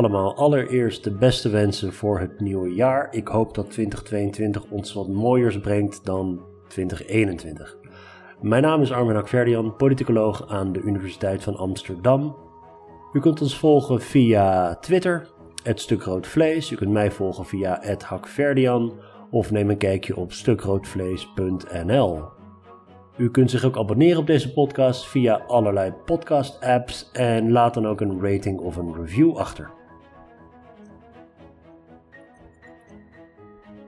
allemaal. Allereerst de beste wensen voor het nieuwe jaar. Ik hoop dat 2022 ons wat mooiers brengt dan 2021. Mijn naam is Armin Akverdian, politicoloog aan de Universiteit van Amsterdam. U kunt ons volgen via Twitter, het Rood Vlees. U kunt mij volgen via het Hakverdian of neem een kijkje op stukroodvlees.nl. U kunt zich ook abonneren op deze podcast via allerlei podcast-apps en laat dan ook een rating of een review achter.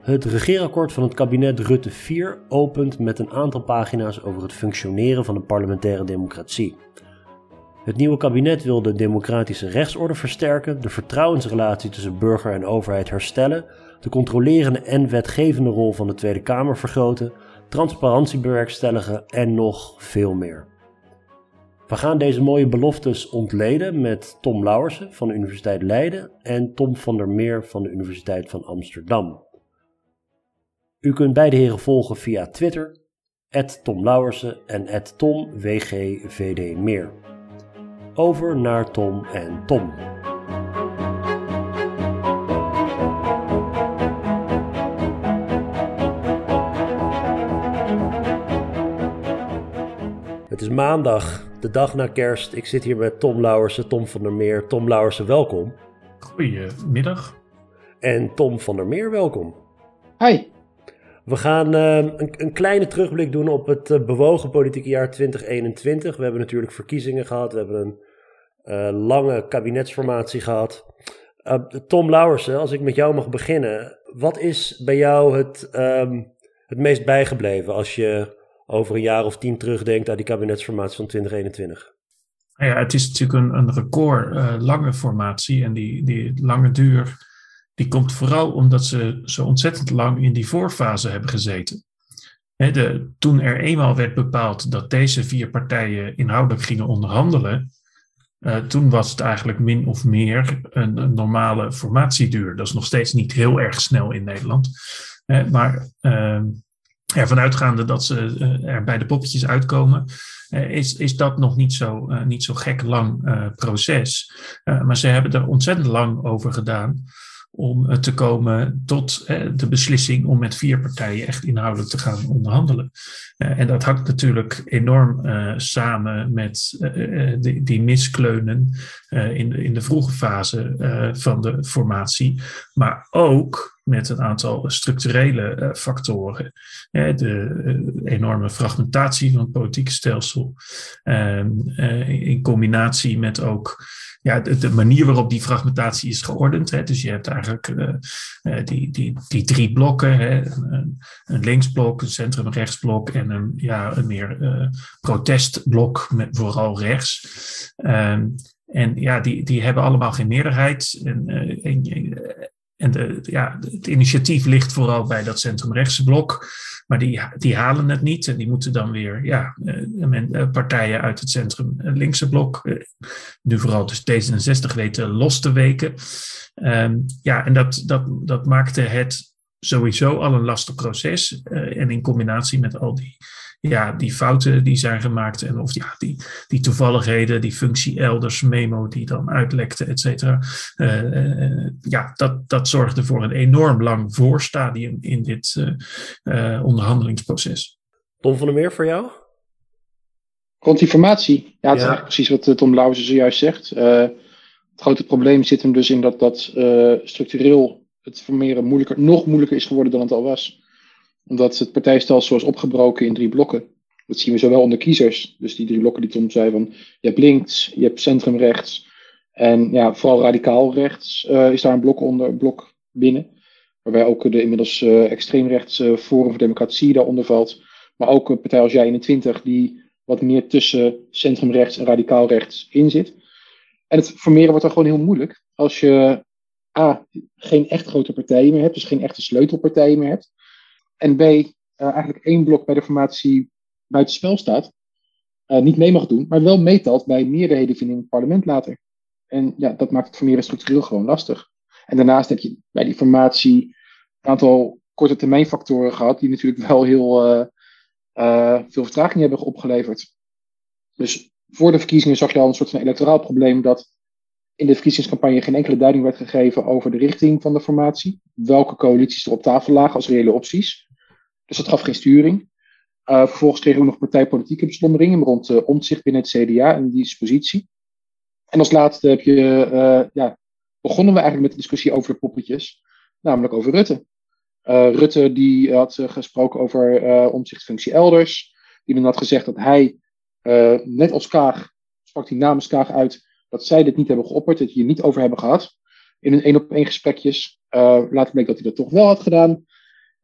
Het regeerakkoord van het kabinet Rutte 4 opent met een aantal pagina's over het functioneren van de parlementaire democratie. Het nieuwe kabinet wil de democratische rechtsorde versterken, de vertrouwensrelatie tussen burger en overheid herstellen, de controlerende en wetgevende rol van de Tweede Kamer vergroten, transparantie bewerkstelligen en nog veel meer. We gaan deze mooie beloftes ontleden met Tom Lauwersen van de Universiteit Leiden en Tom van der Meer van de Universiteit van Amsterdam. U kunt beide heren volgen via Twitter, Tom Lauwersen en TomWGVDMeer. Over naar Tom en Tom. Het is maandag, de dag na kerst. Ik zit hier met Tom Lauwersen, Tom van der Meer. Tom Lauwersen, welkom. Goedemiddag. En Tom van der Meer, welkom. Hi. We gaan uh, een, kleine terugblik doen op het uh, bewogen politieke jaar 2021. We hebben natuurlijk verkiezingen gehad. We hebben een uh, lange kabinetsformatie gehad. Tom Lauwersen, als ik met jou mag beginnen. Wat is bij jou het, um, het meest bijgebleven als je over een jaar of tien terugdenkt aan die kabinetsformatie van 2021? Ja, het is natuurlijk een, een record lange formatie en die, die lange duur die komt vooral omdat ze zo ontzettend lang in die voorfase hebben gezeten. de, toen er eenmaal werd bepaald dat deze vier partijen inhoudelijk gingen onderhandelen, uh, toen was het eigenlijk min of meer een, normale formatieduur. Dat is nog steeds niet heel erg snel in Nederland. Maar uh, ervan uitgaande dat ze uh, er bij de poppetjes uitkomen, is, is dat nog niet zo, niet zo gek lang proces. maar ze hebben er ontzettend lang over gedaan om te komen tot de beslissing om met vier partijen echt inhoudelijk te gaan onderhandelen. Eh, en dat hangt natuurlijk enorm eh, samen met eh, die, miskleunen in, de, in de vroege fase van de formatie, maar ook met een aantal structurele factoren. de enorme fragmentatie van het politieke stelsel, ehm, in combinatie met ook ja, de, manier waarop die fragmentatie is geordend. Hè, dus je hebt eigenlijk uh, die, die, die drie blokken: hè, een, linksblok, een centrum-rechtsblok en een, ja, een meer uh, protestblok, met vooral rechts. Um, en ja, die, die hebben allemaal geen meerderheid. En, en, en ja, het initiatief ligt vooral bij dat centrum-rechtse blok. Maar die, die halen het niet en die moeten dan weer ja, eh, eh, partijen uit het centrum eh, linkse blok, nu vooral dus D66 weten los te weken. Um, ja, en dat, dat, dat maakte het sowieso al een lastig proces. en in combinatie met al die ja, die fouten die zijn gemaakt en of ja, die, die toevalligheden, die functie elders memo die dan uitlekte, et cetera. Uh, ja, dat, dat zorgde voor een enorm lang voorstadium in dit uh, onderhandelingsproces. Tom van der Meer, voor jou? Rond die formatie, ja, het is eigenlijk precies wat Tom Lauwers zojuist zegt. het grote probleem zit hem dus in dat, dat structureel het formeren moeilijker, nog moeilijker is geworden dan het al was omdat het partijstelsel is opgebroken in drie blokken. Dat zien we zowel onder kiezers, dus die drie blokken die Tom zei van je hebt links, je hebt centrumrechts en ja, vooral radicaal rechts uh, is daar een blok onder, blok binnen. Waarbij ook de inmiddels uh, extreemrechts Forum voor Democratie daaronder valt. Maar ook een partij als Jij 21 die wat meer tussen centrumrechts en radicaal rechts in zit. En het formeren wordt dan gewoon heel moeilijk als je A, geen echt grote partijen meer hebt, dus geen echte sleutelpartijen meer hebt. En B, uh, eigenlijk één blok bij de formatie buitenspel staat. Uh, niet mee mag doen, maar wel meetelt bij meerderheden vinden in het parlement later. En ja, dat maakt het formeren structureel gewoon lastig. En daarnaast heb je bij die formatie een aantal korte termijn factoren gehad, die natuurlijk wel heel uh, veel vertraging hebben opgeleverd. Dus voor de verkiezingen zag je al een soort van electoraal probleem dat in de verkiezingscampagne geen enkele duiding werd gegeven over de richting van de formatie. Welke coalities er op tafel lagen als reële opties. Dus dat gaf geen sturing. Uh, vervolgens kregen we nog partijpolitieke beslommeringen rond uh, omzicht binnen het CDA en die dispositie. En als laatste heb je, uh, ja, begonnen we eigenlijk met de discussie over de poppetjes, namelijk over Rutte. Rutte die had gesproken over omzichtfunctie elders. Die had gezegd dat hij, net als Kaag, sprak hij namens Kaag uit, dat zij dit niet hebben geopperd, dat hier niet over hebben gehad. In een één op één gesprekjes. later bleek dat hij dat toch wel had gedaan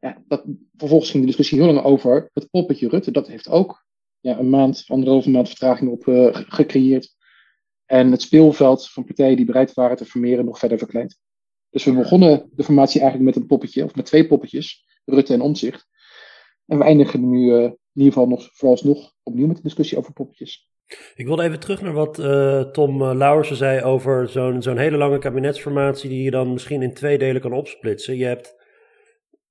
ja, dat, vervolgens ging de discussie heel lang over het poppetje Rutte. Dat heeft ook ja, een maand, anderhalve maand vertraging op uh, gecreëerd. En het speelveld van partijen die bereid waren te formeren nog verder verkleind. Dus we begonnen de formatie eigenlijk met een poppetje, of met twee poppetjes, Rutte en Omzicht. En we eindigen nu uh, in ieder geval nog vooralsnog opnieuw met de discussie over poppetjes. Ik wilde even terug naar wat uh, Tom Lauwersen zei over zo'n zo'n hele lange kabinetsformatie die je dan misschien in twee delen kan opsplitsen. Je hebt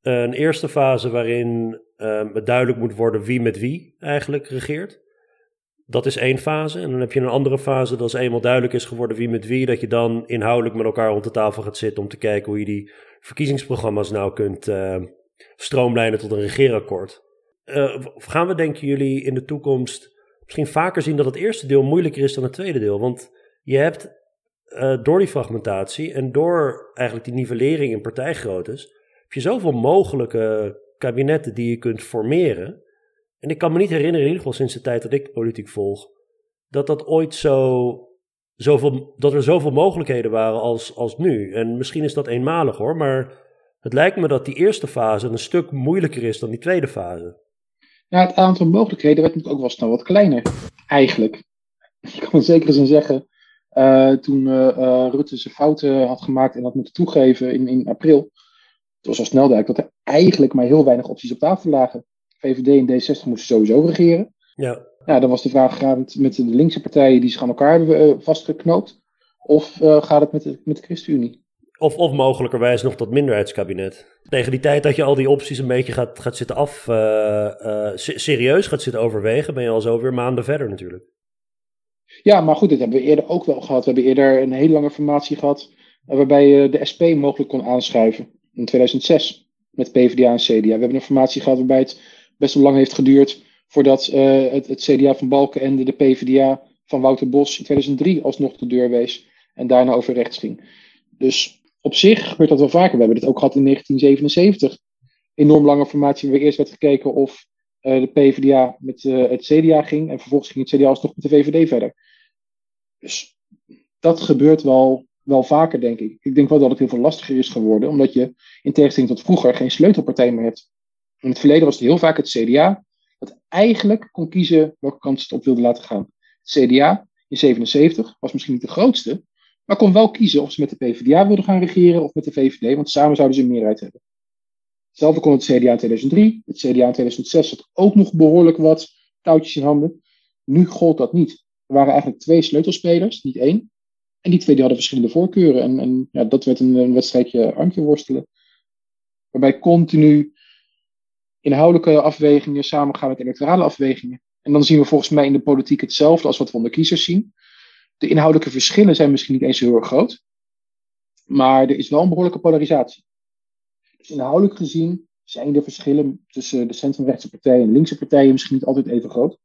een eerste fase waarin uh, het duidelijk moet worden wie met wie eigenlijk regeert. Dat is één fase. En dan heb je een andere fase dat als eenmaal duidelijk is geworden wie met wie, dat je dan inhoudelijk met elkaar rond de tafel gaat zitten om te kijken hoe je die verkiezingsprogramma's nou kunt uh, stroomlijnen tot een regeerakkoord. Gaan we, denken jullie, in de toekomst misschien vaker zien dat het eerste deel moeilijker is dan het tweede deel? Want je hebt uh, door die fragmentatie en door eigenlijk die nivellering in partijgroottes, heb je zoveel mogelijke kabinetten die je kunt formeren. En ik kan me niet herinneren, in ieder geval sinds de tijd dat ik politiek volg, dat dat ooit zo, zoveel, dat er zoveel mogelijkheden waren als, als nu. En misschien is dat eenmalig hoor, maar het lijkt me dat die eerste fase een stuk moeilijker is dan die tweede fase. Ja, het aantal mogelijkheden werd natuurlijk ook wel snel wat kleiner, eigenlijk. Je kan in zekere zin zeggen, uh, toen uh, Rutte zijn fouten had gemaakt en had moeten toegeven in, in april, het was al snel duidelijk dat er eigenlijk maar heel weinig opties op tafel lagen. VVD en D60 moesten sowieso regeren. Ja. Ja, dan was de vraag, gaat het met de linkse partijen die zich aan elkaar hebben uh, vastgeknoopt? Of gaat het met de, met de ChristenUnie? Of, of mogelijkerwijs nog dat minderheidskabinet. Tegen die tijd dat je al die opties een beetje gaat, gaat zitten af, uh, serieus gaat zitten overwegen, ben je al zo weer maanden verder natuurlijk. Ja, maar goed, dit hebben we eerder ook wel gehad. We hebben eerder een hele lange formatie gehad, waarbij je de SP mogelijk kon aanschuiven in 2006 met PvdA en CDA. We hebben een formatie gehad waarbij het best wel lang heeft geduurd voordat het, het, CDA van Balkenende de PvdA van Wouter Bos in 2003 alsnog de deur wees en daarna over rechts ging. Dus op zich gebeurt dat wel vaker. We hebben dit ook gehad in 1977. Enorm lange formatie waar eerst werd gekeken of uh, de PvdA met uh, het CDA ging en vervolgens ging het CDA alsnog met de VVD verder. Dus dat gebeurt wel wel vaker, denk ik. Ik denk wel dat het heel veel lastiger is geworden, omdat je in tegenstelling tot vroeger geen sleutelpartij meer hebt. In het verleden was het heel vaak het CDA dat eigenlijk kon kiezen welke kant het op wilde laten gaan. Het CDA in 77 was misschien niet de grootste, maar kon wel kiezen of ze met de PvdA wilden gaan regeren of met de VVD, want samen zouden ze een meerderheid hebben. Hetzelfde kon het CDA in 2003, het CDA in 2006 had ook nog behoorlijk wat touwtjes in handen. Nu gold dat niet. Er waren eigenlijk twee sleutelspelers, niet één. En die twee die hadden verschillende voorkeuren. En, en ja, dat werd een, een wedstrijdje Antje worstelen. Waarbij continu inhoudelijke afwegingen samengaan met electorale afwegingen. En dan zien we volgens mij in de politiek hetzelfde als wat we onder kiezers zien. De inhoudelijke verschillen zijn misschien niet eens heel erg groot. Maar er is wel een behoorlijke polarisatie. Dus inhoudelijk gezien zijn de verschillen tussen de centrumrechtse partijen en linkse partijen misschien niet altijd even groot.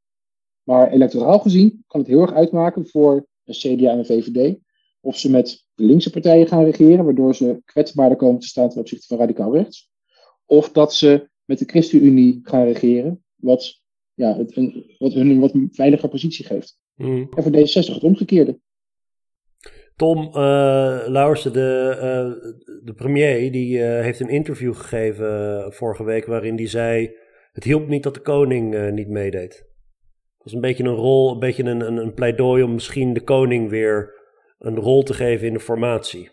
Maar electoraal gezien kan het heel erg uitmaken voor een CDA en een VVD of ze met de linkse partijen gaan regeren, waardoor ze kwetsbaarder komen te staan ten opzichte van radicaal rechts. Of dat ze met de ChristenUnie gaan regeren, wat, ja, het, wat hun een wat veiliger positie geeft. Mm. En voor D66 het omgekeerde. Tom uh, Lauwersen, de, uh, de premier, die uh, heeft een interview gegeven vorige week waarin hij zei... het hielp niet dat de koning niet meedeed. Het was een beetje een rol, een beetje een, een, een pleidooi om misschien de koning weer een rol te geven in de formatie.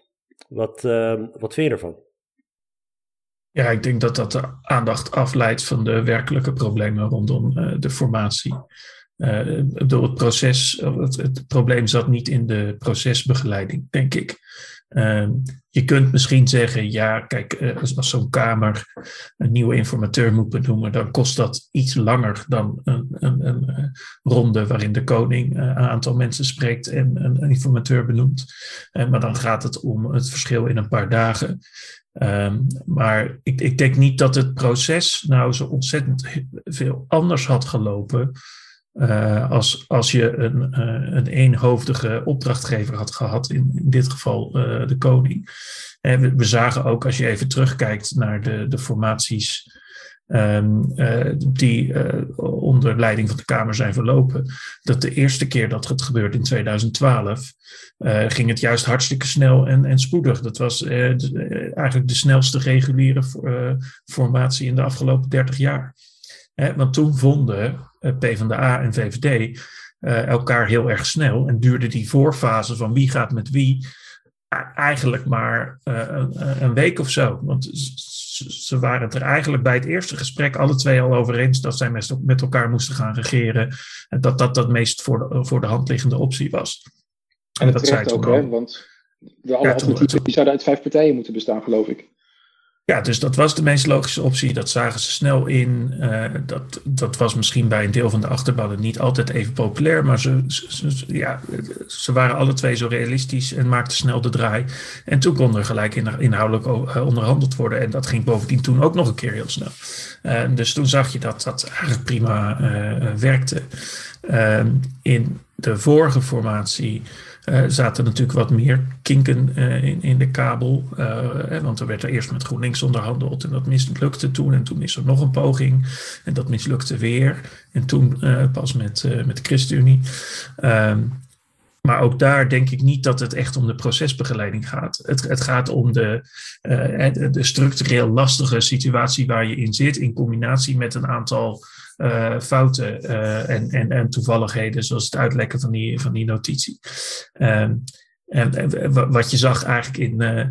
Wat, uh, wat vind je ervan? Ja, ik denk dat dat de aandacht afleidt van de werkelijke problemen rondom uh, de formatie. Uh, het proces, het, het, probleem zat niet in de procesbegeleiding, denk ik. Ehm, je kunt misschien zeggen, ja, kijk, eh, als zo'n Kamer een nieuwe informateur moet benoemen, dan kost dat iets langer dan een, een, een eh, ronde waarin de koning een aantal mensen spreekt en een, informateur benoemt. maar dan gaat het om het verschil in een paar dagen. Ehm, maar ik, ik denk niet dat het proces nou zo ontzettend veel anders had gelopen uh, als, als je een, uh, een eenhoofdige opdrachtgever had gehad, in, dit geval uh, de koning. We, zagen ook, als je even terugkijkt naar de, de formaties um, die onder leiding van de Kamer zijn verlopen, dat de eerste keer dat het gebeurde in 2012, ging het juist hartstikke snel en, en spoedig. Dat was eigenlijk de snelste reguliere formatie in de afgelopen 30 jaar. Want toen vonden eh, PvdA en VVD eh, elkaar heel erg snel. En duurde die voorfase van wie gaat met wie eigenlijk maar eh, een, een, week of zo. Want ze waren het er eigenlijk bij het eerste gesprek alle twee al over eens dat zij met elkaar moesten gaan regeren. En dat dat het meest voor de, voor de hand liggende optie was. En, dat zei ook, hè? Want de alle ja, alternatieven die zouden uit vijf partijen moeten bestaan, geloof ik. Ja, dus dat was de meest logische optie. Dat zagen ze snel in. Uh, dat, dat was misschien bij een deel van de achterbannen niet altijd even populair. Maar ze, ja, ze waren alle twee zo realistisch en maakten snel de draai. En toen kon er gelijk inhoudelijk eh, onderhandeld worden. En dat ging bovendien toen ook nog een keer heel snel. Uh, dus toen zag je dat dat eigenlijk prima werkte. in de vorige formatie uh, zaten natuurlijk wat meer kinken uh, in, in de kabel. Uh, want er werd er eerst met GroenLinks onderhandeld en dat mislukte toen. En toen is er nog een poging en dat mislukte weer. En toen pas met, met de ChristenUnie. Ehm, maar ook daar denk ik niet dat het echt om de procesbegeleiding gaat. Het, het gaat om de, de structureel lastige situatie waar je in zit, in combinatie met een aantal uh, fouten uh, en, en, en toevalligheden, zoals het uitlekken van die, van die notitie. Um, en, wat je zag eigenlijk in, uh,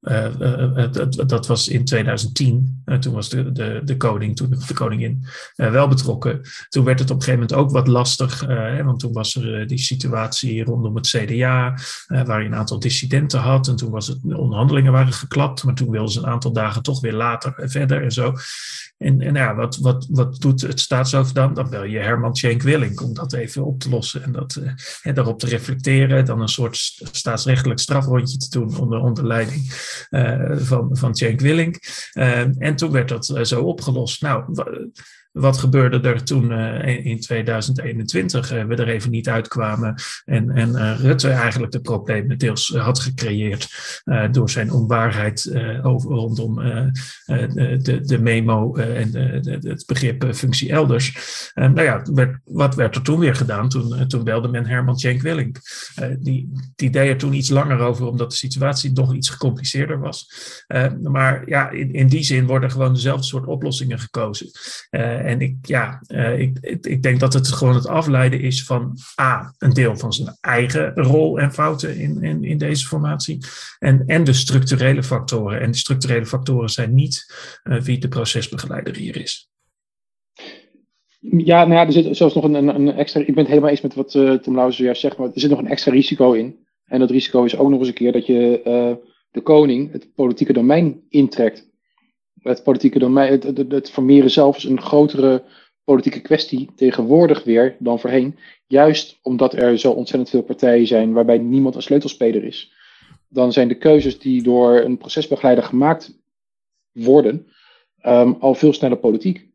uh, dat was in 2010. toen was de, de, de koning, toen de koningin wel betrokken. Toen werd het op een gegeven moment ook wat lastig. want toen was er die situatie rondom het CDA. waar je een aantal dissidenten had. En toen was het, de onderhandelingen waren geklapt. Maar toen wilden ze een aantal dagen toch weer later verder en zo. En, en ja, wat, wat, wat doet het staatshoofd dan? Dan bel je Herman Tjenk Willink om dat even op te lossen en, dat, en daarop te reflecteren. Dan een soort staatsrechtelijk strafrondje te doen onder, onder leiding uh, van, van Cenk Willink. Uh, en toen werd dat zo opgelost. Nou, wat gebeurde er toen uh, in 2021 uh, we er even niet uitkwamen en, en uh, Rutte eigenlijk de problemen deels had gecreëerd door zijn onwaarheid over, rondom de, de memo en het begrip functie elders. nou ja, wat werd er toen weer gedaan? Toen, toen belde men Herman Cenk Willink. die, die deed er toen iets langer over omdat de situatie nog iets gecompliceerder was. maar ja, in, in die zin worden gewoon dezelfde soort oplossingen gekozen. Uh, en ik, ja, uh, ik, ik denk dat het gewoon het afleiden is van A, een deel van zijn eigen rol en fouten in, in, in deze formatie. En, en de structurele factoren. En de structurele factoren zijn niet uh, wie de procesbegeleider hier is. Ja, nou ja, er zit zelfs nog een, een, extra. Ik ben het helemaal eens met wat uh, Lauwers zojuist zegt, maar er zit nog een extra risico in. En dat risico is ook nog eens een keer dat je de koning het politieke domein intrekt het politieke domein, het, het, het formeren zelf is een grotere politieke kwestie tegenwoordig weer dan voorheen. Juist omdat er zo ontzettend veel partijen zijn waarbij niemand een sleutelspeler is. Dan zijn de keuzes die door een procesbegeleider gemaakt worden um, al veel sneller politiek.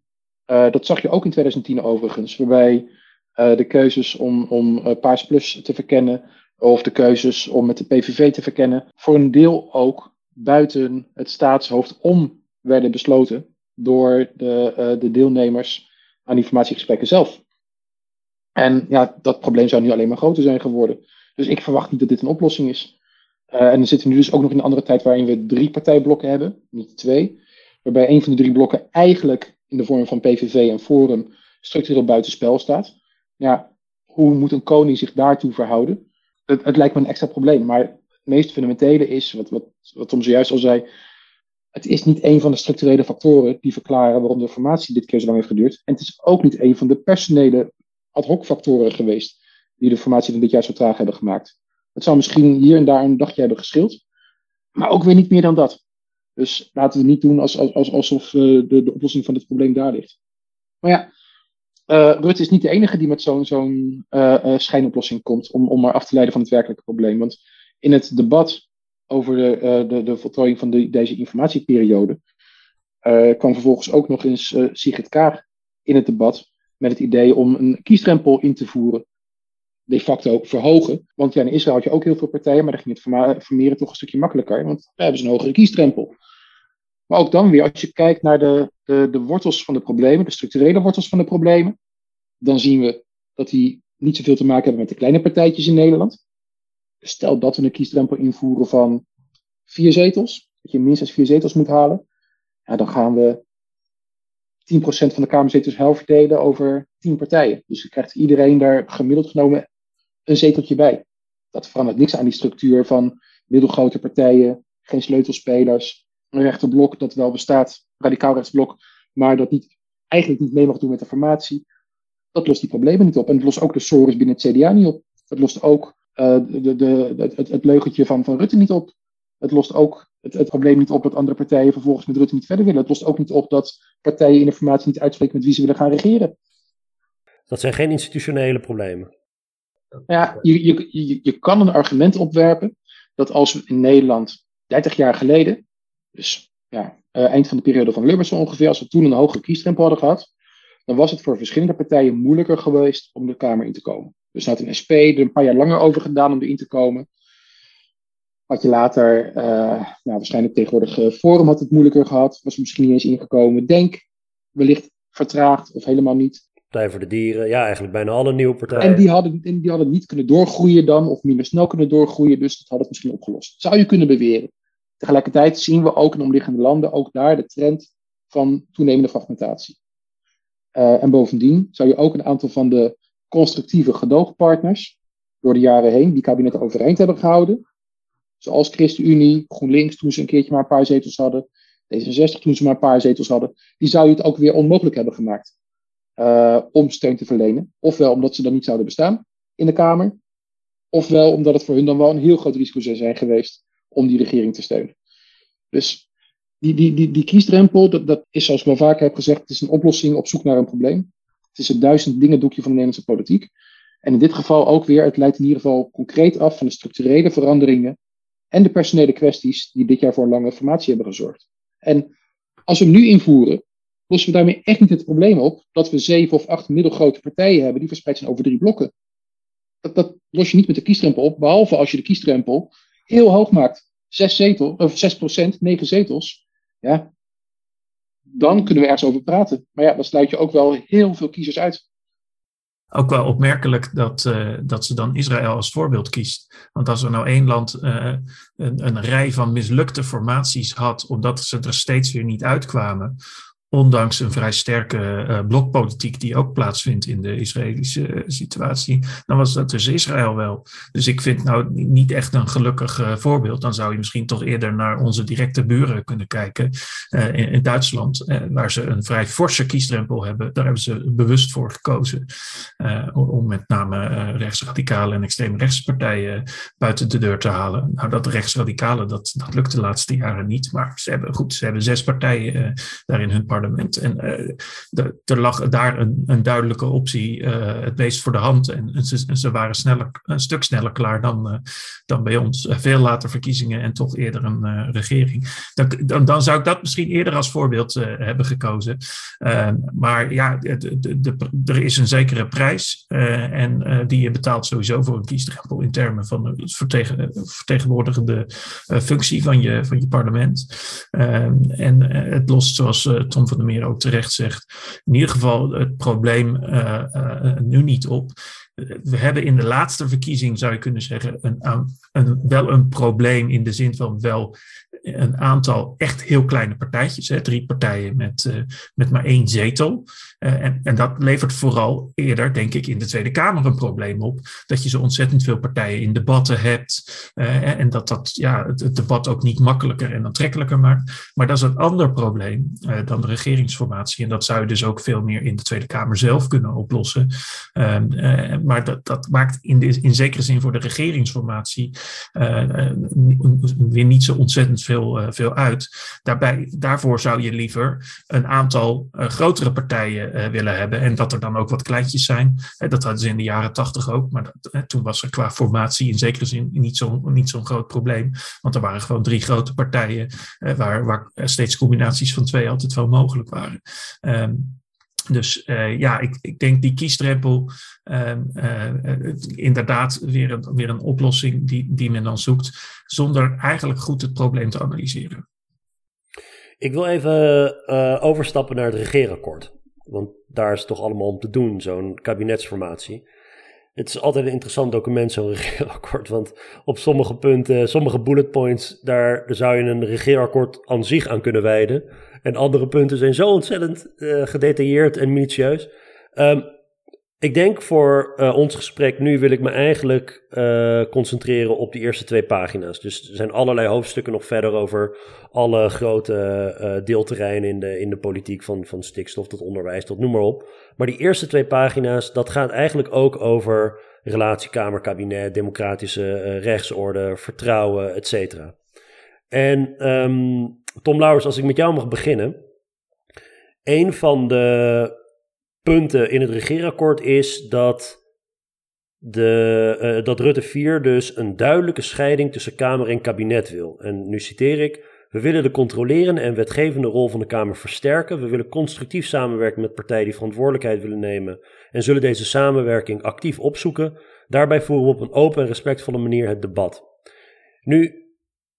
Uh, dat zag je ook in 2010 overigens, waarbij uh, de keuzes om, om uh, Paars Plus te verkennen of de keuzes om met de PVV te verkennen, voor een deel ook buiten het staatshoofd om werden besloten door de, uh, de deelnemers aan die informatiegesprekken zelf. En ja, dat probleem zou nu alleen maar groter zijn geworden. Dus ik verwacht niet dat dit een oplossing is. Uh, en dan zitten we nu dus ook nog in een andere tijd waarin we drie partijblokken hebben, niet twee. Waarbij een van de drie blokken eigenlijk in de vorm van PVV en Forum structureel buitenspel staat. Ja, hoe moet een koning zich daartoe verhouden? Het, het lijkt me een extra probleem. Maar het meest fundamentele is, wat, wat, wat Tom zojuist al zei, het is niet een van de structurele factoren die verklaren waarom de formatie dit keer zo lang heeft geduurd. En het is ook niet een van de personele ad hoc factoren geweest die de formatie van dit jaar zo traag hebben gemaakt. Het zou misschien hier en daar een dagje hebben geschild. Maar ook weer niet meer dan dat. Dus laten we niet doen als, als, alsof de, de oplossing van dit probleem daar ligt. Maar ja, uh, Rutte is niet de enige die met zo'n zo'n uh, schijnoplossing komt om, om maar af te leiden van het werkelijke probleem. Want in het debat over de, de, de voltooiing van de, deze informatieperiode kwam vervolgens ook nog eens Sigrid Kaag in het debat met het idee om een kiesdrempel in te voeren. De facto verhogen. Want ja, in Israël had je ook heel veel partijen, maar daar ging het vermeren toch een stukje makkelijker. Want daar hebben ze een hogere kiesdrempel. Maar ook dan weer, als je kijkt naar de, de, de wortels van de problemen, de structurele wortels van de problemen, dan zien we dat die niet zoveel te maken hebben met de kleine partijtjes in Nederland. Stel dat we een kiesdrempel invoeren van vier zetels, dat je minstens vier zetels moet halen, ja, dan gaan we 10% van de Kamerzetels herverdelen over 10 partijen. Dus dan krijgt iedereen daar gemiddeld genomen een zeteltje bij. Dat verandert niks aan die structuur van middelgrote partijen, geen sleutelspelers, een rechterblok dat wel bestaat, radicaal rechtsblok, maar dat niet, eigenlijk niet mee mag doen met de formatie. Dat lost die problemen niet op. En het lost ook de sores binnen het CDA niet op. Het lost ook de, de, het, het, leugentje van, van Rutte niet op. Het lost ook het, het, probleem niet op dat andere partijen vervolgens met Rutte niet verder willen. Het lost ook niet op dat partijen in de formatie niet uitspreken met wie ze willen gaan regeren. Dat zijn geen institutionele problemen. Ja, je, je, je, je kan een argument opwerpen dat als we in Nederland 30 jaar geleden dus ja, uh, eind van de periode van Lubbers ongeveer, als we toen een hogere kiesdrempel hadden gehad, dan was het voor verschillende partijen moeilijker geweest om de Kamer in te komen. Dus had een SP er een paar jaar langer over gedaan om erin te komen. Had je later, uh, nou, waarschijnlijk tegenwoordig uh, Forum had het moeilijker gehad, was misschien niet eens ingekomen. Denk, wellicht vertraagd of helemaal niet. Partij voor de Dieren, ja, eigenlijk bijna alle nieuwe partijen. En die hadden, die hadden niet kunnen doorgroeien dan, of minder snel kunnen doorgroeien, dus dat had het misschien opgelost. Zou je kunnen beweren. Tegelijkertijd zien we ook in omliggende landen ook daar de trend van toenemende fragmentatie. Uh, en bovendien zou je ook een aantal van de constructieve gedoogpartners door de jaren heen, die kabinetten overeind hebben gehouden, zoals ChristenUnie, GroenLinks toen ze een keertje maar een paar zetels hadden, D66 toen ze maar een paar zetels hadden, die zou je het ook weer onmogelijk hebben gemaakt uh, om steun te verlenen. Ofwel omdat ze dan niet zouden bestaan in de Kamer, ofwel omdat het voor hun dan wel een heel groot risico zou zijn geweest om die regering te steunen. Dus die, die, die, die kiesdrempel, dat, dat is zoals ik wel vaker heb gezegd, het is een oplossing op zoek naar een probleem. Het is het duizend dingen doekje van de Nederlandse politiek. En in dit geval ook weer, het leidt in ieder geval concreet af van de structurele veranderingen en de personele kwesties die dit jaar voor een lange formatie hebben gezorgd. En als we hem nu invoeren, lossen we daarmee echt niet het probleem op dat we zeven of acht middelgrote partijen hebben die verspreid zijn over drie blokken. Dat, dat los je niet met de kiesdrempel op, behalve als je de kiesdrempel heel hoog maakt zes zetels, of 6 procent, negen zetels, ja, dan kunnen we ergens over praten. Maar ja, dan sluit je ook wel heel veel kiezers uit. Ook wel opmerkelijk dat, uh, dat ze dan Israël als voorbeeld kiest. Want als er nou één land uh, een, een rij van mislukte formaties had, omdat ze er steeds weer niet uitkwamen, ondanks een vrij sterke uh, blokpolitiek die ook plaatsvindt in de Israëlische uh, situatie, dan was dat dus Israël wel. Dus ik vind nou niet echt een gelukkig uh, voorbeeld. Dan zou je misschien toch eerder naar onze directe buren kunnen kijken in, in, Duitsland, waar ze een vrij forse kiesdrempel hebben. Daar hebben ze bewust voor gekozen om met name rechtsradicale en extreem rechtspartijen buiten de deur te halen. Nou, dat rechtsradicale, dat, dat lukt de laatste jaren niet, maar ze hebben goed, ze hebben zes partijen daarin hun parlement. En de, er lag daar een, een duidelijke optie uh, het meest voor de hand. En, ze, waren sneller, een stuk sneller klaar dan, uh, dan bij ons. veel later verkiezingen en toch eerder een regering. Dan, dan, zou ik dat misschien eerder als voorbeeld hebben gekozen. maar ja, de, er is een zekere prijs. en die je betaalt sowieso voor een kiesdrempel in termen van de vertegen, vertegenwoordigende functie van je, van je parlement. en het lost, zoals Tom van der Meer ook terecht zegt, in ieder geval het probleem uh, uh, nu niet op. We hebben in de laatste verkiezing, zou je kunnen zeggen, een, een, wel een probleem in de zin van wel een aantal echt heel kleine partijtjes, hè, drie partijen met, uh, met maar één zetel. Uh, en, en dat levert vooral eerder, denk ik, in de Tweede Kamer een probleem op. Dat je zo ontzettend veel partijen in debatten hebt. Uh, en dat dat ja, het, debat ook niet makkelijker en aantrekkelijker maakt. Maar dat is een ander probleem dan de regeringsformatie. En dat zou je dus ook veel meer in de Tweede Kamer zelf kunnen oplossen. Ehm, maar dat, dat maakt in, in zekere zin voor de regeringsformatie weer niet zo ontzettend veel, veel uit. Daarbij, daarvoor zou je liever een aantal grotere partijen uh, willen hebben. En dat er dan ook wat kleintjes zijn. dat hadden ze in de jaren tachtig ook. Maar dat, toen was er qua formatie in zekere zin niet zo'n niet zo'n groot probleem. Want er waren gewoon drie grote partijen. waar, waar steeds combinaties van twee altijd wel mogelijk waren. Um, dus uh, ja, ik, ik denk die kiesdrempel uh, inderdaad weer een, weer een oplossing die, die men dan zoekt, zonder eigenlijk goed het probleem te analyseren. Ik wil even overstappen naar het regeerakkoord. Want daar is het toch allemaal om te doen, zo'n kabinetsformatie. Het is altijd een interessant document, zo'n regeerakkoord. Want op sommige punten, sommige bullet points, daar, zou je een regeerakkoord aan zich aan kunnen wijden. En andere punten zijn zo ontzettend uh, gedetailleerd en minutieus. Um, ik denk voor uh, ons gesprek nu wil ik me eigenlijk uh, concentreren op die eerste twee pagina's. Dus er zijn allerlei hoofdstukken nog verder over alle grote deelterreinen in de, in de politiek, van, van stikstof tot onderwijs tot noem maar op. Maar die eerste twee pagina's, dat gaat eigenlijk ook over relatiekamer, kabinet, democratische rechtsorde, vertrouwen, et cetera. En um, Tom Lauwers, als ik met jou mag beginnen. Een van de punten in het regeerakkoord is dat, de, uh, dat Rutte 4 dus een duidelijke scheiding tussen Kamer en kabinet wil. En nu citeer ik. We willen de controlerende en wetgevende rol van de Kamer versterken. We willen constructief samenwerken met partijen die verantwoordelijkheid willen nemen en zullen deze samenwerking actief opzoeken. Daarbij voeren we op een open en respectvolle manier het debat. Nu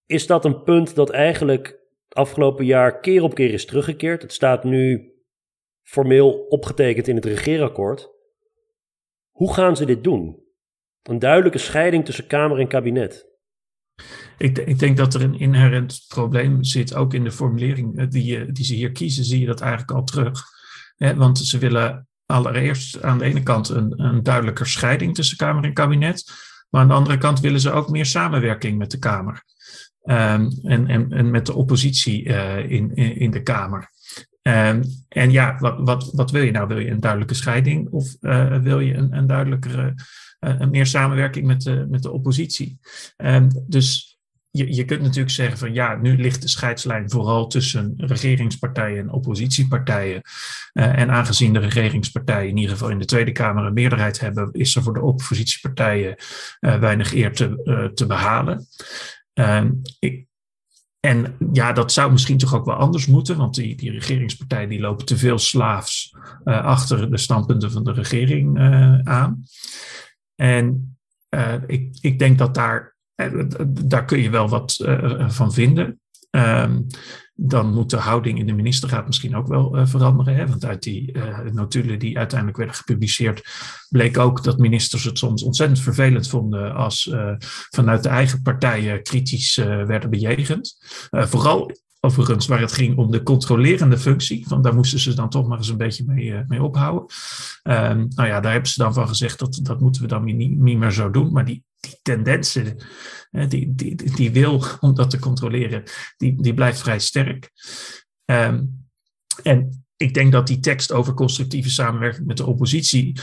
is dat een punt dat eigenlijk afgelopen jaar keer op keer is teruggekeerd. Het staat nu formeel opgetekend in het regeerakkoord. Hoe gaan ze dit doen? Een duidelijke scheiding tussen Kamer en kabinet. Ik, ik, denk dat er een inherent probleem zit, ook in de formulering eh, die, die ze hier kiezen, zie je dat eigenlijk al terug. want ze willen allereerst aan de ene kant een, een duidelijker scheiding tussen Kamer en kabinet, maar aan de andere kant willen ze ook meer samenwerking met de Kamer. Um, en, en, met de oppositie in, in, in, de Kamer. Um, en ja, wat, wat, wil je nou? Wil je een duidelijke scheiding of uh, wil je een, een duidelijkere, een meer samenwerking met de, met de oppositie? Um, dus je, je kunt natuurlijk zeggen van ja, nu ligt de scheidslijn vooral tussen regeringspartijen en oppositiepartijen. Uh, en aangezien de regeringspartijen in ieder geval in de Tweede Kamer een meerderheid hebben, is er voor de oppositiepartijen weinig eer te, te behalen. Ehm, ik, en ja, dat zou misschien toch ook wel anders moeten, want die, die regeringspartijen die lopen te veel slaafs uh, achter de standpunten van de regering uh, aan. En uh, ik, ik denk dat daar, daar kun je wel wat van vinden. Um, dan moet de houding in de ministerraad misschien ook wel uh, veranderen. Hè? Want uit die uh, notulen die uiteindelijk werden gepubliceerd, bleek ook dat ministers het soms ontzettend vervelend vonden als uh, vanuit de eigen partijen kritisch werden bejegend. vooral overigens waar het ging om de controlerende functie. Want daar moesten ze dan toch maar eens een beetje mee, mee ophouden. Um, nou ja, daar hebben ze dan van gezegd dat dat moeten we dan niet, niet meer zo doen. Maar die, die tendensen die, die, die wil om dat te controleren, die, die blijft vrij sterk. Um, en ik denk dat die tekst over constructieve samenwerking met de oppositie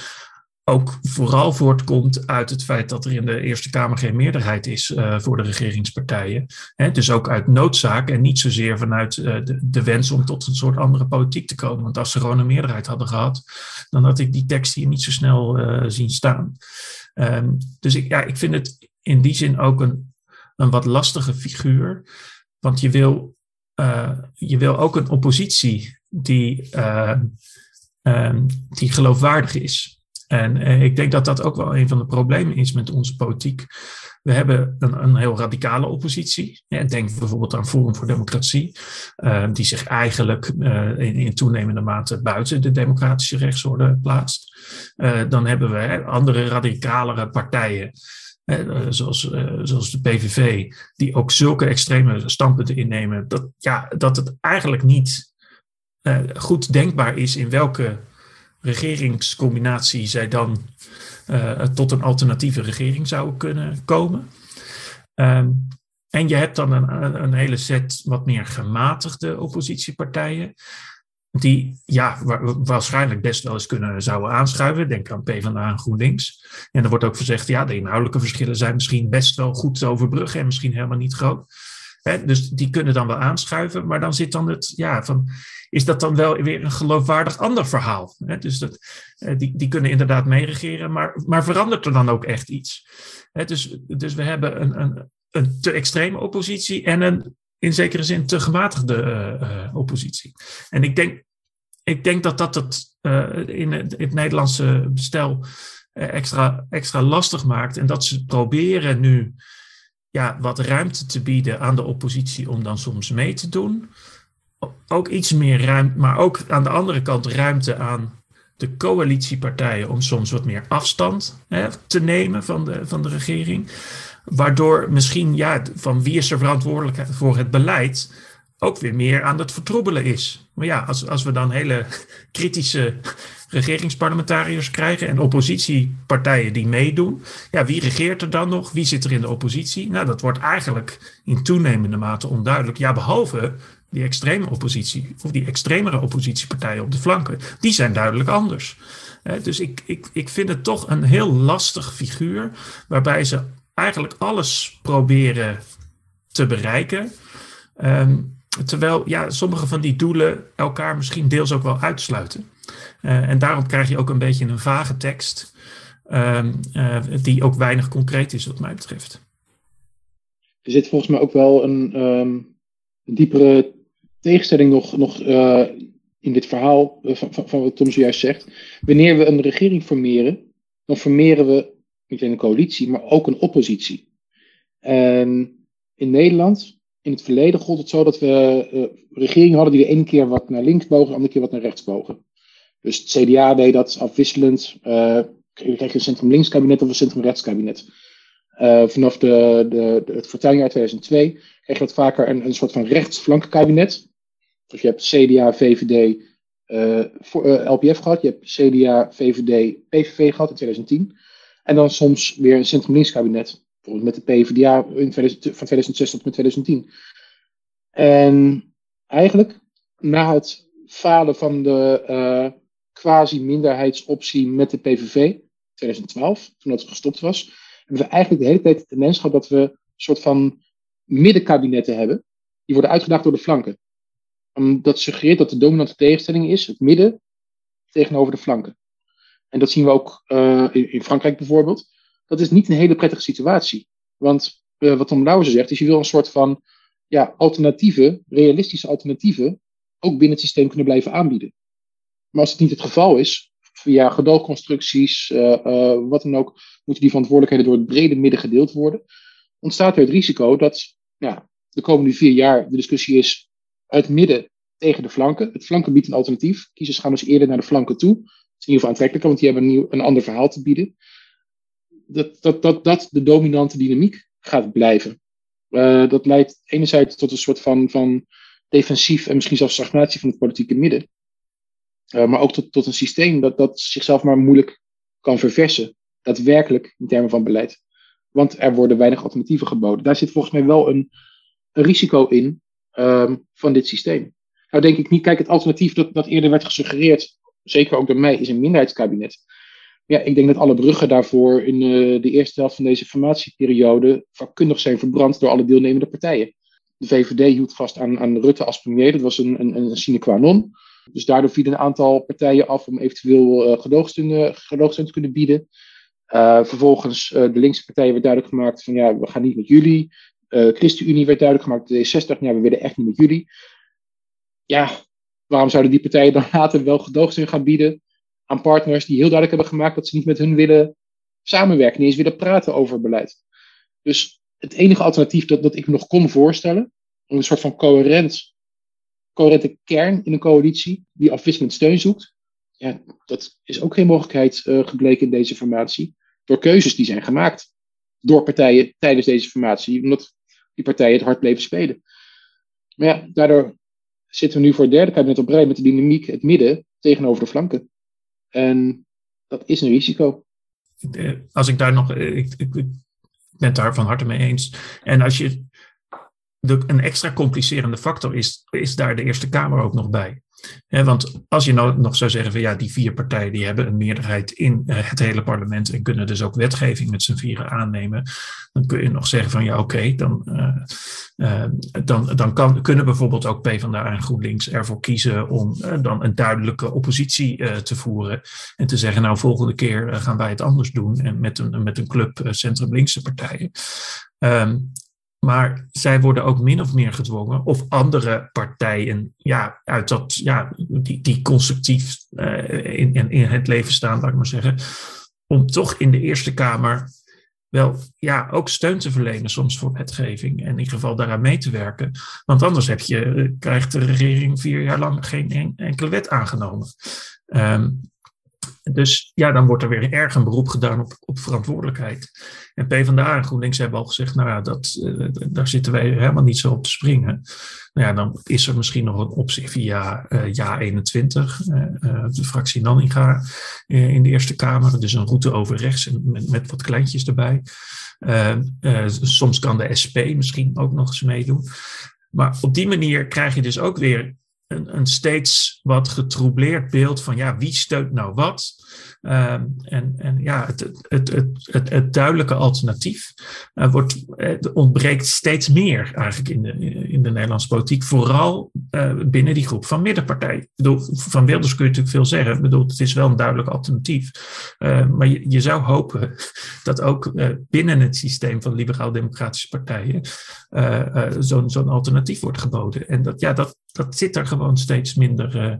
ook vooral voortkomt uit het feit dat er in de Eerste Kamer geen meerderheid is uh, voor de regeringspartijen. Dus ook uit noodzaak en niet zozeer vanuit uh, de, wens om tot een soort andere politiek te komen. Want als ze gewoon een meerderheid hadden gehad, dan had ik die tekst hier niet zo snel uh, zien staan. Um, dus ik, ja, ik vind het in die zin ook een, een wat lastige figuur. Want je wil, je wil ook een oppositie die, uh, um, die geloofwaardig is. En uh, ik denk dat dat ook wel een van de problemen is met onze politiek. We hebben een, een heel radicale oppositie. Ja, denk bijvoorbeeld aan Forum voor Democratie, uh, die zich eigenlijk uh, in, in, toenemende mate buiten de democratische rechtsorde plaatst. Dan hebben we andere radicalere partijen zoals, zoals de PVV, die ook zulke extreme standpunten innemen, dat, ja, dat het eigenlijk niet goed denkbaar is in welke regeringscombinatie zij dan tot een alternatieve regering zouden kunnen komen. Ehm, en je hebt dan een, een hele set wat meer gematigde oppositiepartijen die ja, waarschijnlijk best wel eens kunnen zouden aanschuiven. Denk aan PvdA en GroenLinks. En er wordt ook gezegd, ja, de inhoudelijke verschillen zijn misschien best wel goed te overbruggen en misschien helemaal niet groot. dus die kunnen dan wel aanschuiven, maar dan zit dan het, ja, van, is dat dan wel weer een geloofwaardig ander verhaal? dus dat, eh, die, die kunnen inderdaad meeregeren, maar, maar verandert er dan ook echt iets? dus, dus we hebben een, een, een te extreme oppositie en een in zekere zin te gematigde uh, oppositie. En ik denk, ik denk dat dat het in het, het, Nederlandse bestel extra, extra lastig maakt. En dat ze proberen nu ja, wat ruimte te bieden aan de oppositie om dan soms mee te doen. Ook iets meer ruimte, maar ook aan de andere kant ruimte aan de coalitiepartijen om soms wat meer afstand hè, te nemen van de, van de regering. Waardoor misschien, ja, van wie is er verantwoordelijk voor het beleid, ook weer meer aan het vertroebelen is. Maar ja, als, als we dan hele kritische regeringsparlementariërs krijgen en oppositiepartijen die meedoen, ja, wie regeert er dan nog? Wie zit er in de oppositie? Nou, dat wordt eigenlijk in toenemende mate onduidelijk. Ja, behalve die extreme oppositie, of die extremere oppositiepartijen op de flanken, die zijn duidelijk anders. Dus ik, ik, ik vind het toch een heel lastig figuur, waarbij ze eigenlijk alles proberen te bereiken. Ehm, terwijl ja, sommige van die doelen elkaar misschien deels ook wel uitsluiten. Uh, en daarom krijg je ook een beetje een vage tekst, um, uh, die ook weinig concreet is, wat mij betreft. Er zit volgens mij ook wel een, um, diepere tegenstelling nog, nog uh, in dit verhaal van, van, wat Tom zojuist zegt. Wanneer we een regering formeren, dan formeren we niet alleen een coalitie, maar ook een oppositie. En in Nederland, in het verleden, gold het zo dat we uh, regeringen hadden die de ene keer wat naar links bogen, de andere keer wat naar rechts bogen. Dus het CDA deed dat afwisselend. Uh, kreeg je een centrum-links kabinet of een centrum-rechts kabinet. Vanaf de, de, het fortuinjaar 2002 kreeg je wat vaker een, een soort van rechtsflankenkabinet. Dus je hebt CDA, VVD, uh, voor, LPF gehad. Je hebt CDA, VVD, PVV gehad in 2010. En dan soms weer een centrum-links kabinet. Bijvoorbeeld met de PvdA in 2000, van 2006 tot met 2010. En eigenlijk, na het falen van de uh, quasi-minderheidsoptie met de PVV, 2012, toen dat gestopt was, hebben we eigenlijk de hele tijd de tendens gehad dat we een soort van middenkabinetten hebben. Die worden uitgedaagd door de flanken. Dat suggereert dat de dominante tegenstelling is het midden tegenover de flanken. En dat zien we ook uh, in, in, Frankrijk bijvoorbeeld. Dat is niet een hele prettige situatie. Want uh, wat Tom Lauwersen zegt, is je wil een soort van ja, alternatieve, realistische alternatieven, ook binnen het systeem kunnen blijven aanbieden. Maar als het niet het geval is, via gedoogconstructies, uh, wat dan ook, moeten die verantwoordelijkheden door het brede midden gedeeld worden. Ontstaat er het risico dat ja, de komende vier jaar de discussie is het midden tegen de flanken. Het flanken biedt een alternatief. Kiezers gaan dus eerder naar de flanken toe is in ieder geval aantrekkelijker, want die hebben een, een ander verhaal te bieden. Dat, dat, dat, dat de dominante dynamiek gaat blijven. Uh, dat leidt enerzijds tot een soort van, van defensief en misschien zelfs stagnatie van het politieke midden. Uh, maar ook tot, tot een systeem dat, dat zichzelf maar moeilijk kan verversen. Daadwerkelijk in termen van beleid. Want er worden weinig alternatieven geboden. Daar zit volgens mij wel een, een risico in um, van dit systeem. Nou denk ik niet, kijk, het alternatief dat, dat eerder werd gesuggereerd zeker ook door mij, is een minderheidskabinet. Ja, ik denk dat alle bruggen daarvoor in uh, de eerste helft van deze formatieperiode vakkundig zijn verbrand door alle deelnemende partijen. De VVD hield vast aan, aan Rutte als premier, dat was een, een, een sine qua non. Dus daardoor vielen een aantal partijen af om eventueel uh, gedoogsteun te kunnen bieden. Uh, vervolgens uh, de linkse partijen werd duidelijk gemaakt van ja, we gaan niet met jullie. Uh, ChristenUnie werd duidelijk gemaakt, de D60, ja, we willen echt niet met jullie. Ja, waarom zouden die partijen dan later wel gedoogsteun gaan bieden aan partners die heel duidelijk hebben gemaakt dat ze niet met hun willen samenwerken, niet eens willen praten over beleid. Dus het enige alternatief dat, dat ik me nog kon voorstellen, een soort van coherent, coherente kern in een coalitie die afwisselend steun zoekt, ja, dat is ook geen mogelijkheid gebleken in deze formatie, door keuzes die zijn gemaakt. door partijen tijdens deze formatie, omdat die partijen het hard bleven spelen. Maar ja, daardoor zitten we nu voor het derde kabinet op rij met de dynamiek het midden tegenover de flanken. En dat is een risico. Als ik daar nog, ik, ik, ik ben daar van harte mee eens. En als je de, een extra complicerende factor is, is daar de Eerste Kamer ook nog bij want als je nou nog zou zeggen van ja, die vier partijen die hebben een meerderheid in eh, het hele parlement en kunnen dus ook wetgeving met z'n vieren aannemen, dan kun je nog zeggen van ja, oké, dan, uh, uh, dan, dan kan, kunnen bijvoorbeeld ook PvdA en GroenLinks ervoor kiezen om dan een duidelijke oppositie te voeren en te zeggen nou volgende keer gaan wij het anders doen en met een, met een club centrum-linkse partijen. Um, maar zij worden ook min of meer gedwongen, of andere partijen ja, uit dat, ja, die, die constructief in, in, in het leven staan, laat ik maar zeggen, om toch in de Eerste Kamer wel ja, ook steun te verlenen soms voor wetgeving en in ieder geval daaraan mee te werken. Want anders heb je, eh, krijgt de regering vier jaar lang geen enkele wet aangenomen. Um, dus ja, dan wordt er weer erg een beroep gedaan op, op verantwoordelijkheid. En PvdA en GroenLinks hebben al gezegd, nou ja, dat, uh, daar zitten wij helemaal niet zo op te springen. Nou ja, dan is er misschien nog een optie via uh, Ja 21, uh, de fractie Nanninga in de Eerste Kamer. Dus een route over rechts met, met wat kleintjes erbij. soms kan de SP misschien ook nog eens meedoen. Maar op die manier krijg je dus ook weer een, een steeds wat getroubleerd beeld van ja, wie steunt nou wat? Um, en, en ja, het, het, het, het, duidelijke alternatief uh, wordt, uh, ontbreekt steeds meer eigenlijk in de, in de Nederlandse politiek. Vooral uh, binnen die groep van middenpartijen. Bedoel, van Wilders kun je natuurlijk veel zeggen. Ik bedoel, het is wel een duidelijk alternatief. maar je, zou hopen dat ook binnen het systeem van liberaal-democratische partijen zo'n zo'n alternatief wordt geboden. En dat, ja, dat, dat zit er gewoon steeds minder,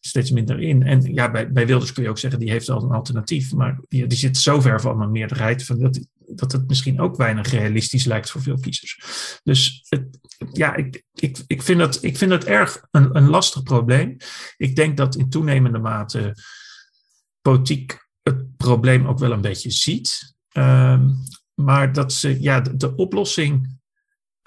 steeds minder in. En ja, bij, bij Wilders kun je ook zeggen, die heeft al een alternatief. Maar die, die zit zo ver van een meerderheid van dat, dat het misschien ook weinig realistisch lijkt voor veel kiezers. Dus het, ja, ik, ik, ik, vind dat, ik vind dat erg een, een lastig probleem. Ik denk dat in toenemende mate politiek het probleem ook wel een beetje ziet. Um, maar dat ze ja, de oplossing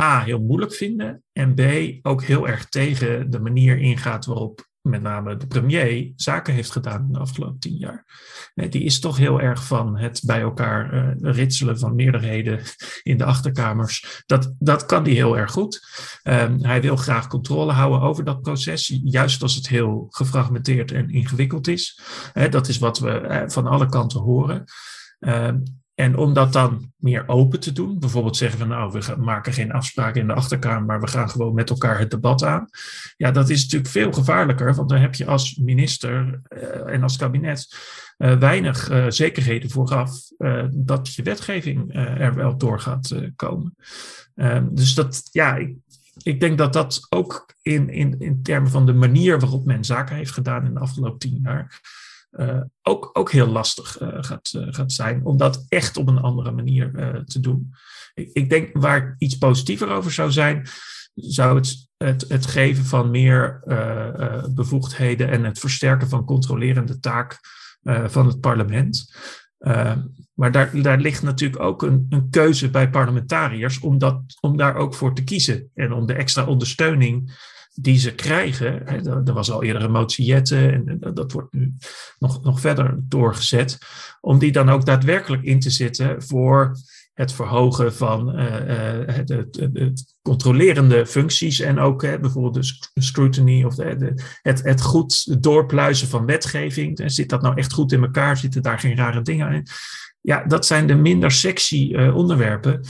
A heel moeilijk vinden en B ook heel erg tegen de manier ingaat waarop met name de premier zaken heeft gedaan de afgelopen tien jaar. Die is toch heel erg van het bij elkaar uh, ritselen van meerderheden in de achterkamers. Dat, dat kan hij heel erg goed. Um, hij wil graag controle houden over dat proces, juist als het heel gefragmenteerd en ingewikkeld is. dat is wat we uh, van alle kanten horen. Um, en om dat dan meer open te doen, bijvoorbeeld zeggen we nou, we maken geen afspraken in de achterkamer, maar we gaan gewoon met elkaar het debat aan. Ja, dat is natuurlijk veel gevaarlijker, want dan heb je als minister uh, en als kabinet uh, weinig uh, zekerheden vooraf dat je wetgeving er wel door gaat komen. Ehm, dus dat, ja, ik, ik denk dat dat ook in, in, in termen van de manier waarop men zaken heeft gedaan in de afgelopen tien jaar uh, ook, ook heel lastig uh, gaat, uh, gaat zijn om dat echt op een andere manier te doen. Ik, ik, denk waar iets positiever over zou zijn, zou het het, het geven van meer bevoegdheden en het versterken van controlerende taak van het parlement. maar daar, daar ligt natuurlijk ook een, een keuze bij parlementariërs om, dat, om daar ook voor te kiezen en om de extra ondersteuning die ze krijgen. Er was al eerder een en dat wordt nu nog, nog verder doorgezet. Om die dan ook daadwerkelijk in te zetten voor het verhogen van uh, uh, de, controlerende functies en ook bijvoorbeeld de scrutiny of de, het, het goed doorpluizen van wetgeving. Zit dat nou echt goed in elkaar? Zitten daar geen rare dingen in? Ja, dat zijn de minder sexy onderwerpen.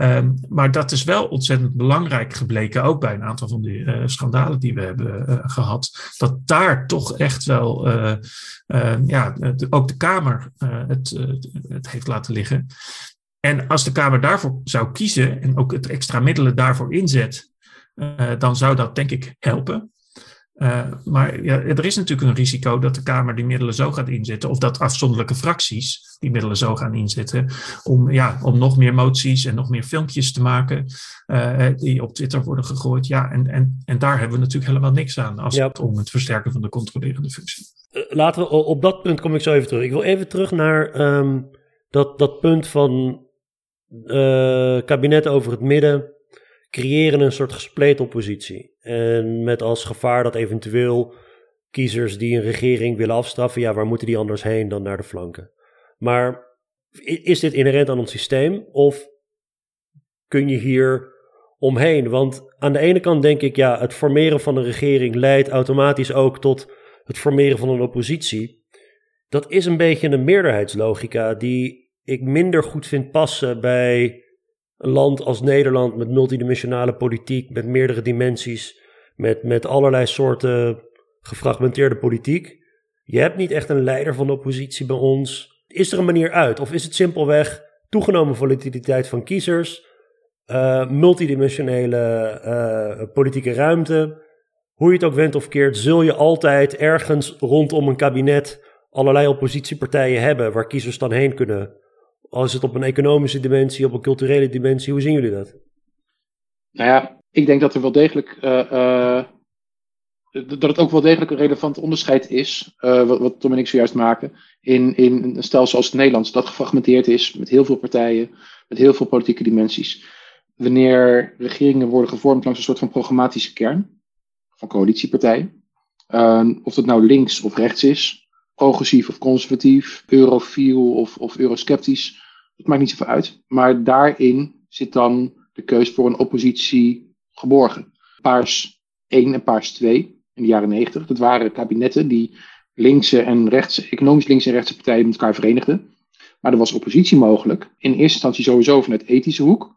Um, maar dat is wel ontzettend belangrijk gebleken, ook bij een aantal van die uh, schandalen die we hebben uh, gehad. Dat daar toch echt wel, uh, ja, de, ook de Kamer het, het heeft laten liggen. En als de Kamer daarvoor zou kiezen en ook het extra middelen daarvoor inzet, dan zou dat denk ik helpen. Uh, maar ja, er is natuurlijk een risico dat de Kamer die middelen zo gaat inzetten, of dat afzonderlijke fracties die middelen zo gaan inzetten, om, ja, om nog meer moties en nog meer filmpjes te maken uh, die op Twitter worden gegooid. Ja, en, en, en daar hebben we natuurlijk helemaal niks aan als het om het versterken van de controlerende functie. Laten we op dat punt kom ik zo even terug. Ik wil even terug naar um, dat, dat punt van uh, kabinet over het midden creëren een soort gespleten oppositie. En met als gevaar dat eventueel kiezers die een regering willen afstraffen, ja, waar moeten die anders heen dan naar de flanken? Maar is dit inherent aan ons systeem of kun je hier omheen? Want aan de ene kant denk ik, ja, het formeren van een regering leidt automatisch ook tot het formeren van een oppositie. Dat is een beetje een meerderheidslogica die ik minder goed vind passen bij een land als Nederland met multidimensionale politiek, met meerdere dimensies, met, met allerlei soorten gefragmenteerde politiek. Je hebt niet echt een leider van de oppositie bij ons. Is er een manier uit? Of is het simpelweg toegenomen volatiliteit van kiezers, uh, multidimensionele uh, politieke ruimte? Hoe je het ook wendt of keert, zul je altijd ergens rondom een kabinet allerlei oppositiepartijen hebben waar kiezers dan heen kunnen. Al is het op een economische dimensie, op een culturele dimensie, hoe zien jullie dat? Nou ja, ik denk dat er wel degelijk uh, dat het ook wel degelijk een relevant onderscheid is, uh, wat, Tom en ik zojuist maken, in, in een stelsel als het Nederlands, dat gefragmenteerd is met heel veel partijen, met heel veel politieke dimensies. Wanneer regeringen worden gevormd langs een soort van programmatische kern van coalitiepartijen, of dat nou links of rechts is, progressief of conservatief, eurofiel of, of eurosceptisch, dat maakt niet zoveel uit. Maar daarin zit dan de keus voor een oppositie geborgen. Paars 1 en Paars 2 in de jaren 90. Dat waren kabinetten die linkse en rechtse, economisch linkse en rechtse partijen met elkaar verenigden. Maar er was oppositie mogelijk. In eerste instantie sowieso vanuit ethische hoek.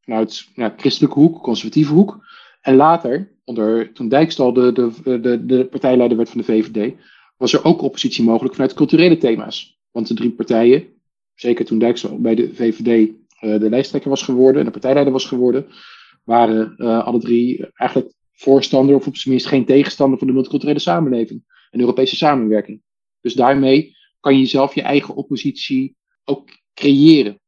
Vanuit ja, christelijke hoek, conservatieve hoek. En later, onder, toen Dijkstal de, de, de, de partijleider werd van de VVD, was er ook oppositie mogelijk vanuit culturele thema's. Want de drie partijen, zeker toen Dijkstal bij de VVD eh, de lijsttrekker was geworden en de partijleider was geworden, waren uh, alle drie eigenlijk voorstander, of op zijn minst geen tegenstander van de multiculturele samenleving en Europese samenwerking. Dus daarmee kan je zelf je eigen oppositie ook creëren.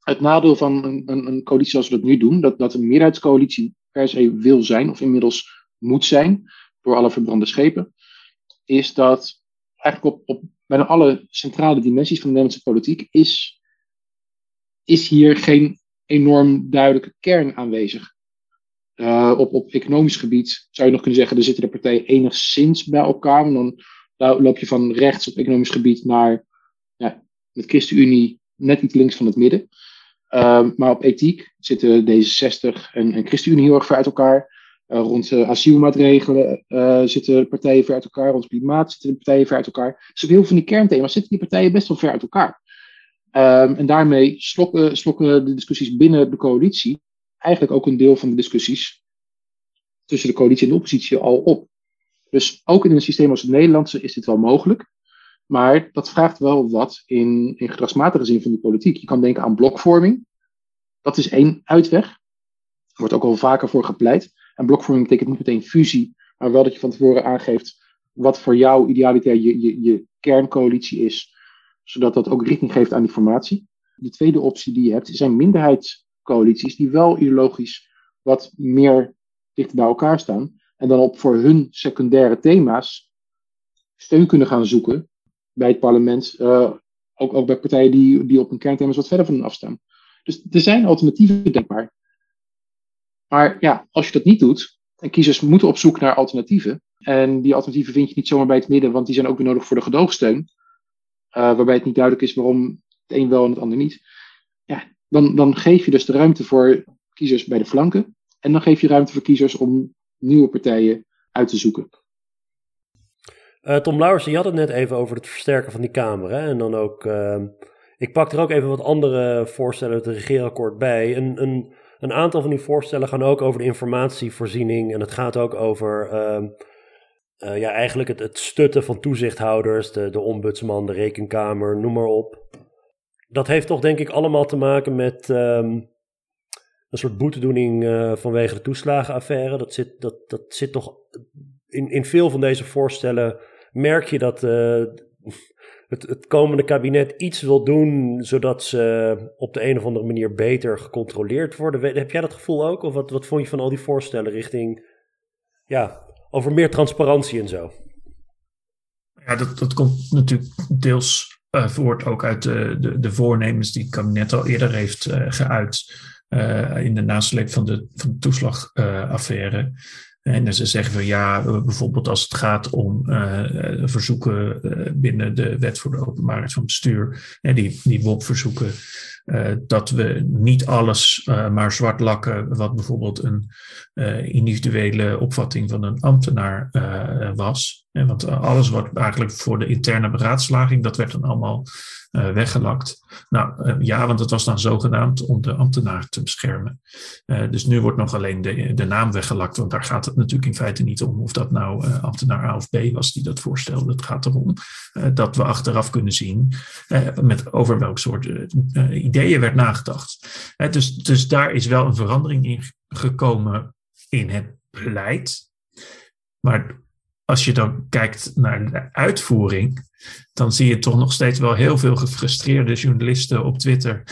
Het nadeel van een, een, een coalitie zoals we dat nu doen, dat, dat een meerderheidscoalitie per se wil zijn, of inmiddels moet zijn, door alle verbrande schepen, is dat eigenlijk op, op bijna alle centrale dimensies van de Nederlandse politiek is, is hier geen enorm duidelijke kern aanwezig. Uh, op, op economisch gebied zou je nog kunnen zeggen, er zitten de partijen enigszins bij elkaar. Dan loop je van rechts op economisch gebied naar ja, ChristenUnie net iets links van het midden. Uh, maar op ethiek zitten D66 en, en ChristenUnie heel erg ver uit elkaar. Uh, rond uh, asielmaatregelen zitten partijen ver uit elkaar. Rond klimaat zitten de partijen ver uit elkaar. Dus op heel veel van die kernthema's zitten die partijen best wel ver uit elkaar. Um, en daarmee slokken, slokken de discussies binnen de coalitie eigenlijk ook een deel van de discussies tussen de coalitie en de oppositie al op. Dus ook in een systeem als het Nederlandse is dit wel mogelijk. Maar dat vraagt wel wat in, in gedragsmatige zin van de politiek. Je kan denken aan blokvorming. Dat is één uitweg. Er wordt ook al vaker voor gepleit. En blokvorming betekent niet meteen fusie, maar wel dat je van tevoren aangeeft wat voor jou idealiter je, je, kerncoalitie is, zodat dat ook richting geeft aan die formatie. De tweede optie die je hebt zijn minderheids coalities die wel ideologisch wat meer dichter bij elkaar staan. En dan op voor hun secundaire thema's steun kunnen gaan zoeken bij het parlement. Uh, ook, ook bij partijen die, die op hun kernthema's wat verder van hen afstaan. Dus er zijn alternatieven denkbaar. Maar ja, als je dat niet doet, en kiezers moeten op zoek naar alternatieven. En die alternatieven vind je niet zomaar bij het midden, want die zijn ook weer nodig voor de gedoogsteun. Uh, waarbij het niet duidelijk is waarom het een wel en het ander niet. Ja, dan, dan geef je dus de ruimte voor kiezers bij de flanken. En dan geef je ruimte voor kiezers om nieuwe partijen uit te zoeken. Uh, Tom Lauwers, je had het net even over het versterken van die Kamer. Hè? En dan ook, uh, ik pak er ook even wat andere voorstellen uit het regeerakkoord bij. Een, een, een aantal van die voorstellen gaan ook over de informatievoorziening. En het gaat ook over uh, ja, eigenlijk het, het stutten van toezichthouders, de, de ombudsman, de rekenkamer, noem maar op dat heeft toch denk ik allemaal te maken met um, een soort boetedoening uh, vanwege de toeslagenaffaire. Dat zit, dat, dat zit toch in, in veel van deze voorstellen merk je dat uh, het, het komende kabinet iets wil doen zodat ze op de een of andere manier beter gecontroleerd worden. Heb jij dat gevoel ook? Of wat, wat vond je van al die voorstellen richting, ja, over meer transparantie en zo? Ja, dat, dat komt natuurlijk deels voort ook uit de, de, de, voornemens die het kabinet al eerder heeft geuit in de nasleep van de, van de toeslagaffaire. En ze zeggen van ja, bijvoorbeeld als het gaat om uh, verzoeken uh, binnen de wet voor de openbaarheid van bestuur, die, die WOP-verzoeken, dat we niet alles maar zwart lakken, wat bijvoorbeeld een individuele opvatting van een ambtenaar was. want alles wat eigenlijk voor de interne beraadslaging, dat werd dan allemaal weggelakt. Nou ja, want het was dan zogenaamd om de ambtenaar te beschermen. Dus nu wordt nog alleen de, de naam weggelakt, want daar gaat het natuurlijk in feite niet om of dat nou ambtenaar A of B was die dat voorstelde. Het gaat erom dat we achteraf kunnen zien met over welk soort ideeën werd nagedacht. dus, dus daar is wel een verandering in gekomen in het beleid. Maar als je dan kijkt naar de uitvoering, dan zie je toch nog steeds wel heel veel gefrustreerde journalisten op Twitter.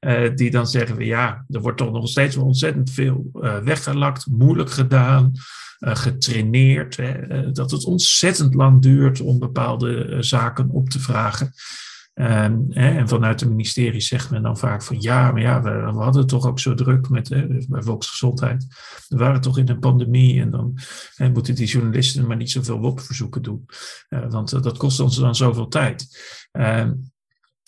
Uh, die dan zeggen: we, ja, er wordt toch nog steeds wel ontzettend veel uh, weggelakt, moeilijk gedaan, uh, getraineerd. Hè, dat het ontzettend lang duurt om bepaalde zaken op te vragen. Ehm, en vanuit de ministerie zegt men dan vaak van ja, maar ja, we, hadden het toch ook zo druk met hè, bij volksgezondheid. We waren toch in een pandemie en dan hè, moeten die journalisten maar niet zoveel WOP-verzoeken doen. Uh, want uh, dat kost ons dan zoveel tijd. Ehm,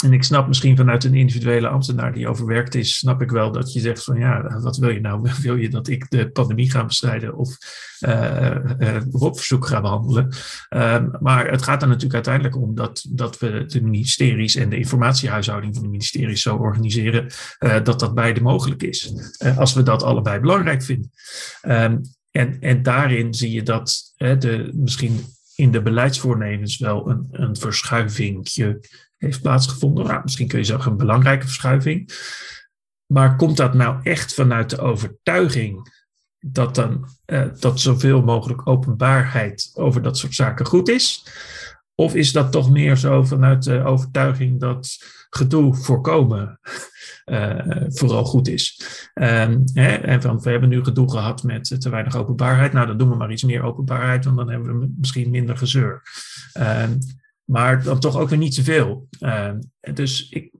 en ik snap misschien vanuit een individuele ambtenaar die overwerkt is, snap ik wel dat je zegt van ja, wat wil je nou? Wil je dat ik de pandemie ga bestrijden of uh, verzoek ga behandelen? Uh, maar het gaat er natuurlijk uiteindelijk om dat, dat we de ministeries en de informatiehuishouding van de ministeries zo organiseren dat dat beide mogelijk is. Als we dat allebei belangrijk vinden. Um, en, en daarin zie je dat de, misschien in de beleidsvoornemens wel een, een verschuivingje heeft plaatsgevonden. Nou, misschien kun je zeggen een belangrijke verschuiving. Maar komt dat nou echt vanuit de overtuiging dat dan uh, dat zoveel mogelijk openbaarheid over dat soort zaken goed is? Of is dat toch meer zo vanuit de overtuiging dat gedoe voorkomen uh, vooral goed is? Um, hè, en van, we hebben nu gedoe gehad met te weinig openbaarheid. Nou, dan doen we maar iets meer openbaarheid, want dan hebben we misschien minder gezeur. Um, maar dan toch ook weer niet zoveel. Uh, dus ik,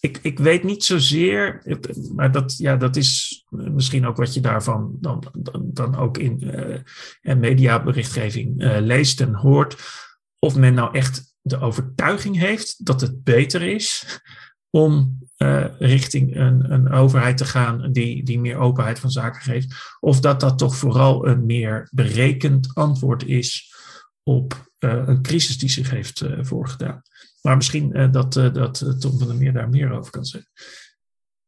ik, ik weet niet zozeer, maar dat, ja, dat is misschien ook wat je daarvan dan, dan, ook in uh, mediaberichtgeving uh, leest en hoort. Of men nou echt de overtuiging heeft dat het beter is om uh, richting een, een overheid te gaan die, die meer openheid van zaken geeft. Of dat dat toch vooral een meer berekend antwoord is op een crisis die zich heeft uh, voorgedaan. Maar misschien uh, dat, dat Tom van der Meer daar meer over kan zeggen.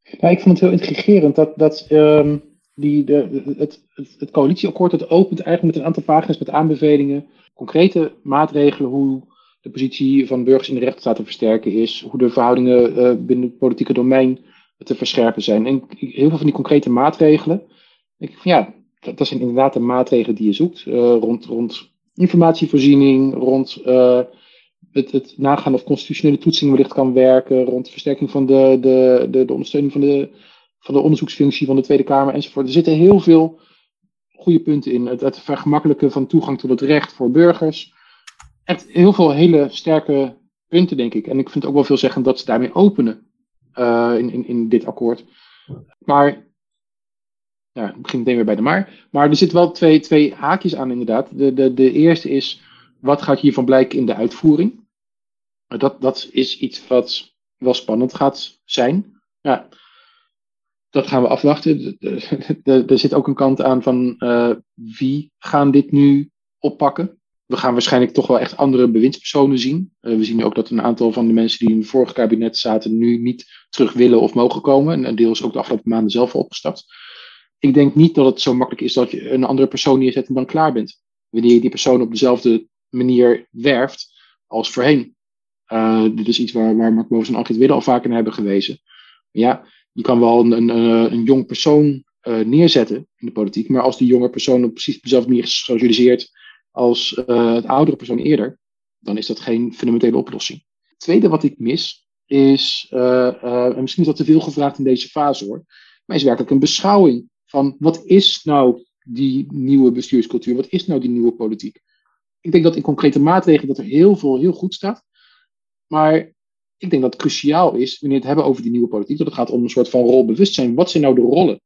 Ik vond het heel intrigerend dat, dat um, die, de, het, het, coalitieakkoord dat opent eigenlijk met een aantal pagina's met aanbevelingen, concrete maatregelen hoe de positie van burgers in de rechtsstaat te versterken is, hoe de verhoudingen binnen het politieke domein te verscherpen zijn. En heel veel van die concrete maatregelen, ik, ja, dat, dat zijn inderdaad de maatregelen die je zoekt rond, rond informatievoorziening, rond uh, het, het, nagaan of constitutionele toetsing wellicht kan werken, rond de versterking van de, de, de, de ondersteuning van de, van de onderzoeksfunctie van de Tweede Kamer enzovoort. Er zitten heel veel goede punten in. Het, het vergemakkelijken van toegang tot het recht voor burgers. Echt heel veel hele sterke punten, denk ik. En ik vind ook wel veel zeggen dat ze daarmee openen uh, in, in, in dit akkoord. Maar ja, ik begin meteen weer bij de maar. Maar er zitten wel twee, twee haakjes aan, inderdaad. De, de, de eerste is, wat gaat hiervan blijken in de uitvoering? Dat, dat is iets wat wel spannend gaat zijn. Ja, dat gaan we afwachten. Er zit ook een kant aan van uh, wie gaan dit nu oppakken? We gaan waarschijnlijk toch wel echt andere bewindspersonen zien. Uh, we zien ook dat een aantal van de mensen die in het vorige kabinet zaten nu niet terug willen of mogen komen. En is ook de afgelopen maanden zelf opgestapt ik denk niet dat het zo makkelijk is dat je een andere persoon neerzet en dan klaar bent. Wanneer je die persoon op dezelfde manier werft als voorheen. Uh, dit is iets waar, waar Mark Boos en Angrid Widde al vaker naar hebben gewezen. Ja, je kan wel een, een, eh, een jong persoon uh, neerzetten in de politiek, maar als die jonge persoon op precies dezelfde manier is gesocialiseerd als uh, het oudere persoon eerder, dan is dat geen fundamentele oplossing. Het tweede wat ik mis is, en misschien is dat te veel gevraagd in deze fase hoor, maar is werkelijk een beschouwing van wat is nou die nieuwe bestuurscultuur? Wat is nou die nieuwe politiek? Ik denk dat in concrete maatregelen dat er heel veel heel goed staat. Maar ik denk dat het cruciaal is, wanneer we het hebben over die nieuwe politiek, dat het gaat om een soort van rolbewustzijn. Wat zijn nou de rollen?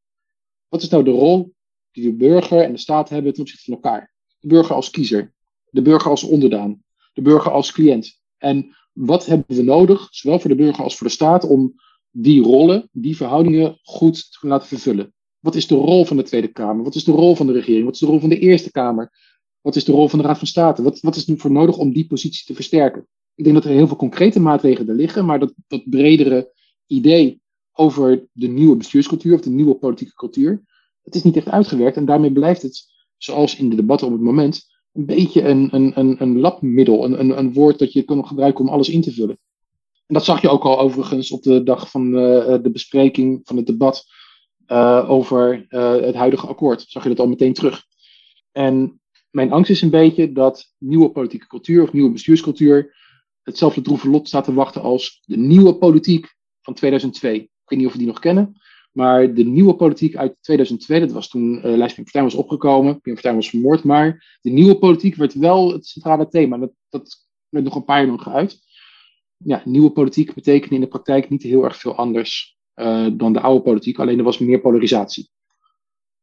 Wat is nou de rol die de burger en de staat hebben ten opzichte van elkaar? De burger als kiezer, de burger als onderdaan, de burger als cliënt. En wat hebben we nodig, zowel voor de burger als voor de staat, om die rollen, die verhoudingen goed te laten vervullen? Wat is de rol van de Tweede Kamer? Wat is de rol van de regering? Wat is de rol van de Eerste Kamer? Wat is de rol van de Raad van State? Wat, wat is nu voor nodig om die positie te versterken? Ik denk dat er heel veel concrete maatregelen liggen, maar dat, dat bredere idee over de nieuwe bestuurscultuur of de nieuwe politieke cultuur, dat is niet echt uitgewerkt. En daarmee blijft het, zoals in de debatten op het moment, een beetje een, een, een, een labmiddel, een, een, een woord dat je kan gebruiken om alles in te vullen. En dat zag je ook al overigens op de dag van uh, de bespreking van het debat uh, over uh, het huidige akkoord. Zag je dat al meteen terug. En mijn angst is een beetje dat nieuwe politieke cultuur of nieuwe bestuurscultuur hetzelfde droeve lot staat te wachten als de nieuwe politiek van 2002. Ik weet niet of we die nog kennen, maar de nieuwe politiek uit 2002, dat was toen uh, Lijst Partij was opgekomen, Pim Partij was vermoord, maar de nieuwe politiek werd wel het centrale thema. Dat, dat werd nog een paar jaar lang geuit. Ja, nieuwe politiek betekent in de praktijk niet heel erg veel anders uh, dan de oude politiek, alleen er was meer polarisatie.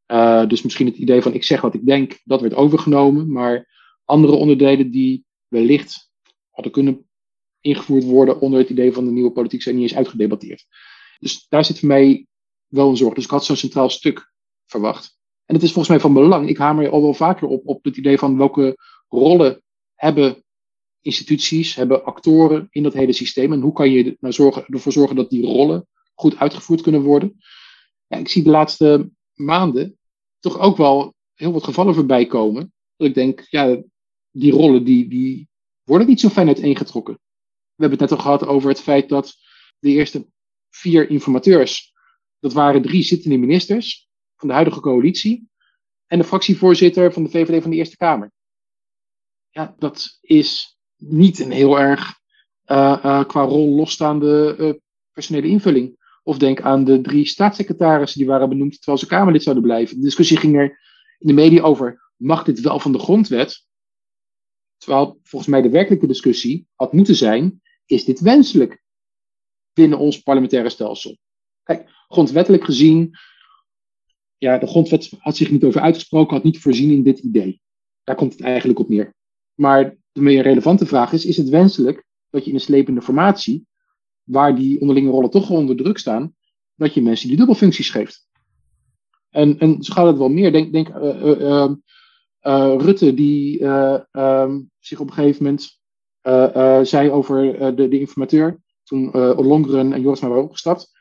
Uh, dus misschien het idee van ik zeg wat ik denk, dat werd overgenomen, maar andere onderdelen die wellicht hadden kunnen ingevoerd worden onder het idee van de nieuwe politiek zijn niet eens uitgedebatteerd. Dus daar zit voor mij wel een zorg. Dus ik had zo'n centraal stuk verwacht. En het is volgens mij van belang. Ik hamer al wel vaker op, op het idee van welke rollen hebben instituties, hebben actoren in dat hele systeem. En hoe kan je ervoor zorgen dat die rollen goed uitgevoerd kunnen worden. Ja, ik zie de laatste maanden toch ook wel heel wat gevallen voorbij komen. Dat ik denk, ja, die rollen die, die worden niet zo fijn uiteengetrokken. We hebben het net al gehad over het feit dat de eerste vier informateurs, dat waren drie zittende ministers van de huidige coalitie en de fractievoorzitter van de VVD van de Eerste Kamer. Ja, dat is niet een heel erg uh, uh, qua rol losstaande uh, personele invulling. Of denk aan de drie staatssecretarissen die waren benoemd terwijl ze Kamerlid zouden blijven. De discussie ging er in de media over: mag dit wel van de grondwet? Terwijl volgens mij de werkelijke discussie had moeten zijn: is dit wenselijk binnen ons parlementaire stelsel? Kijk, grondwettelijk gezien, ja, de grondwet had zich niet over uitgesproken, had niet voorzien in dit idee. Daar komt het eigenlijk op neer. Maar de meer relevante vraag is: is het wenselijk dat je in een slepende formatie, waar die onderlinge rollen toch onder druk staan, dat je mensen die dubbelfuncties geeft? En, en zo gaat het wel meer. Denk, denk uh, uh, uh, Rutte, die um, zich op een gegeven moment zei over de, de informateur, toen Ollongren en Joris maar waren opgestapt.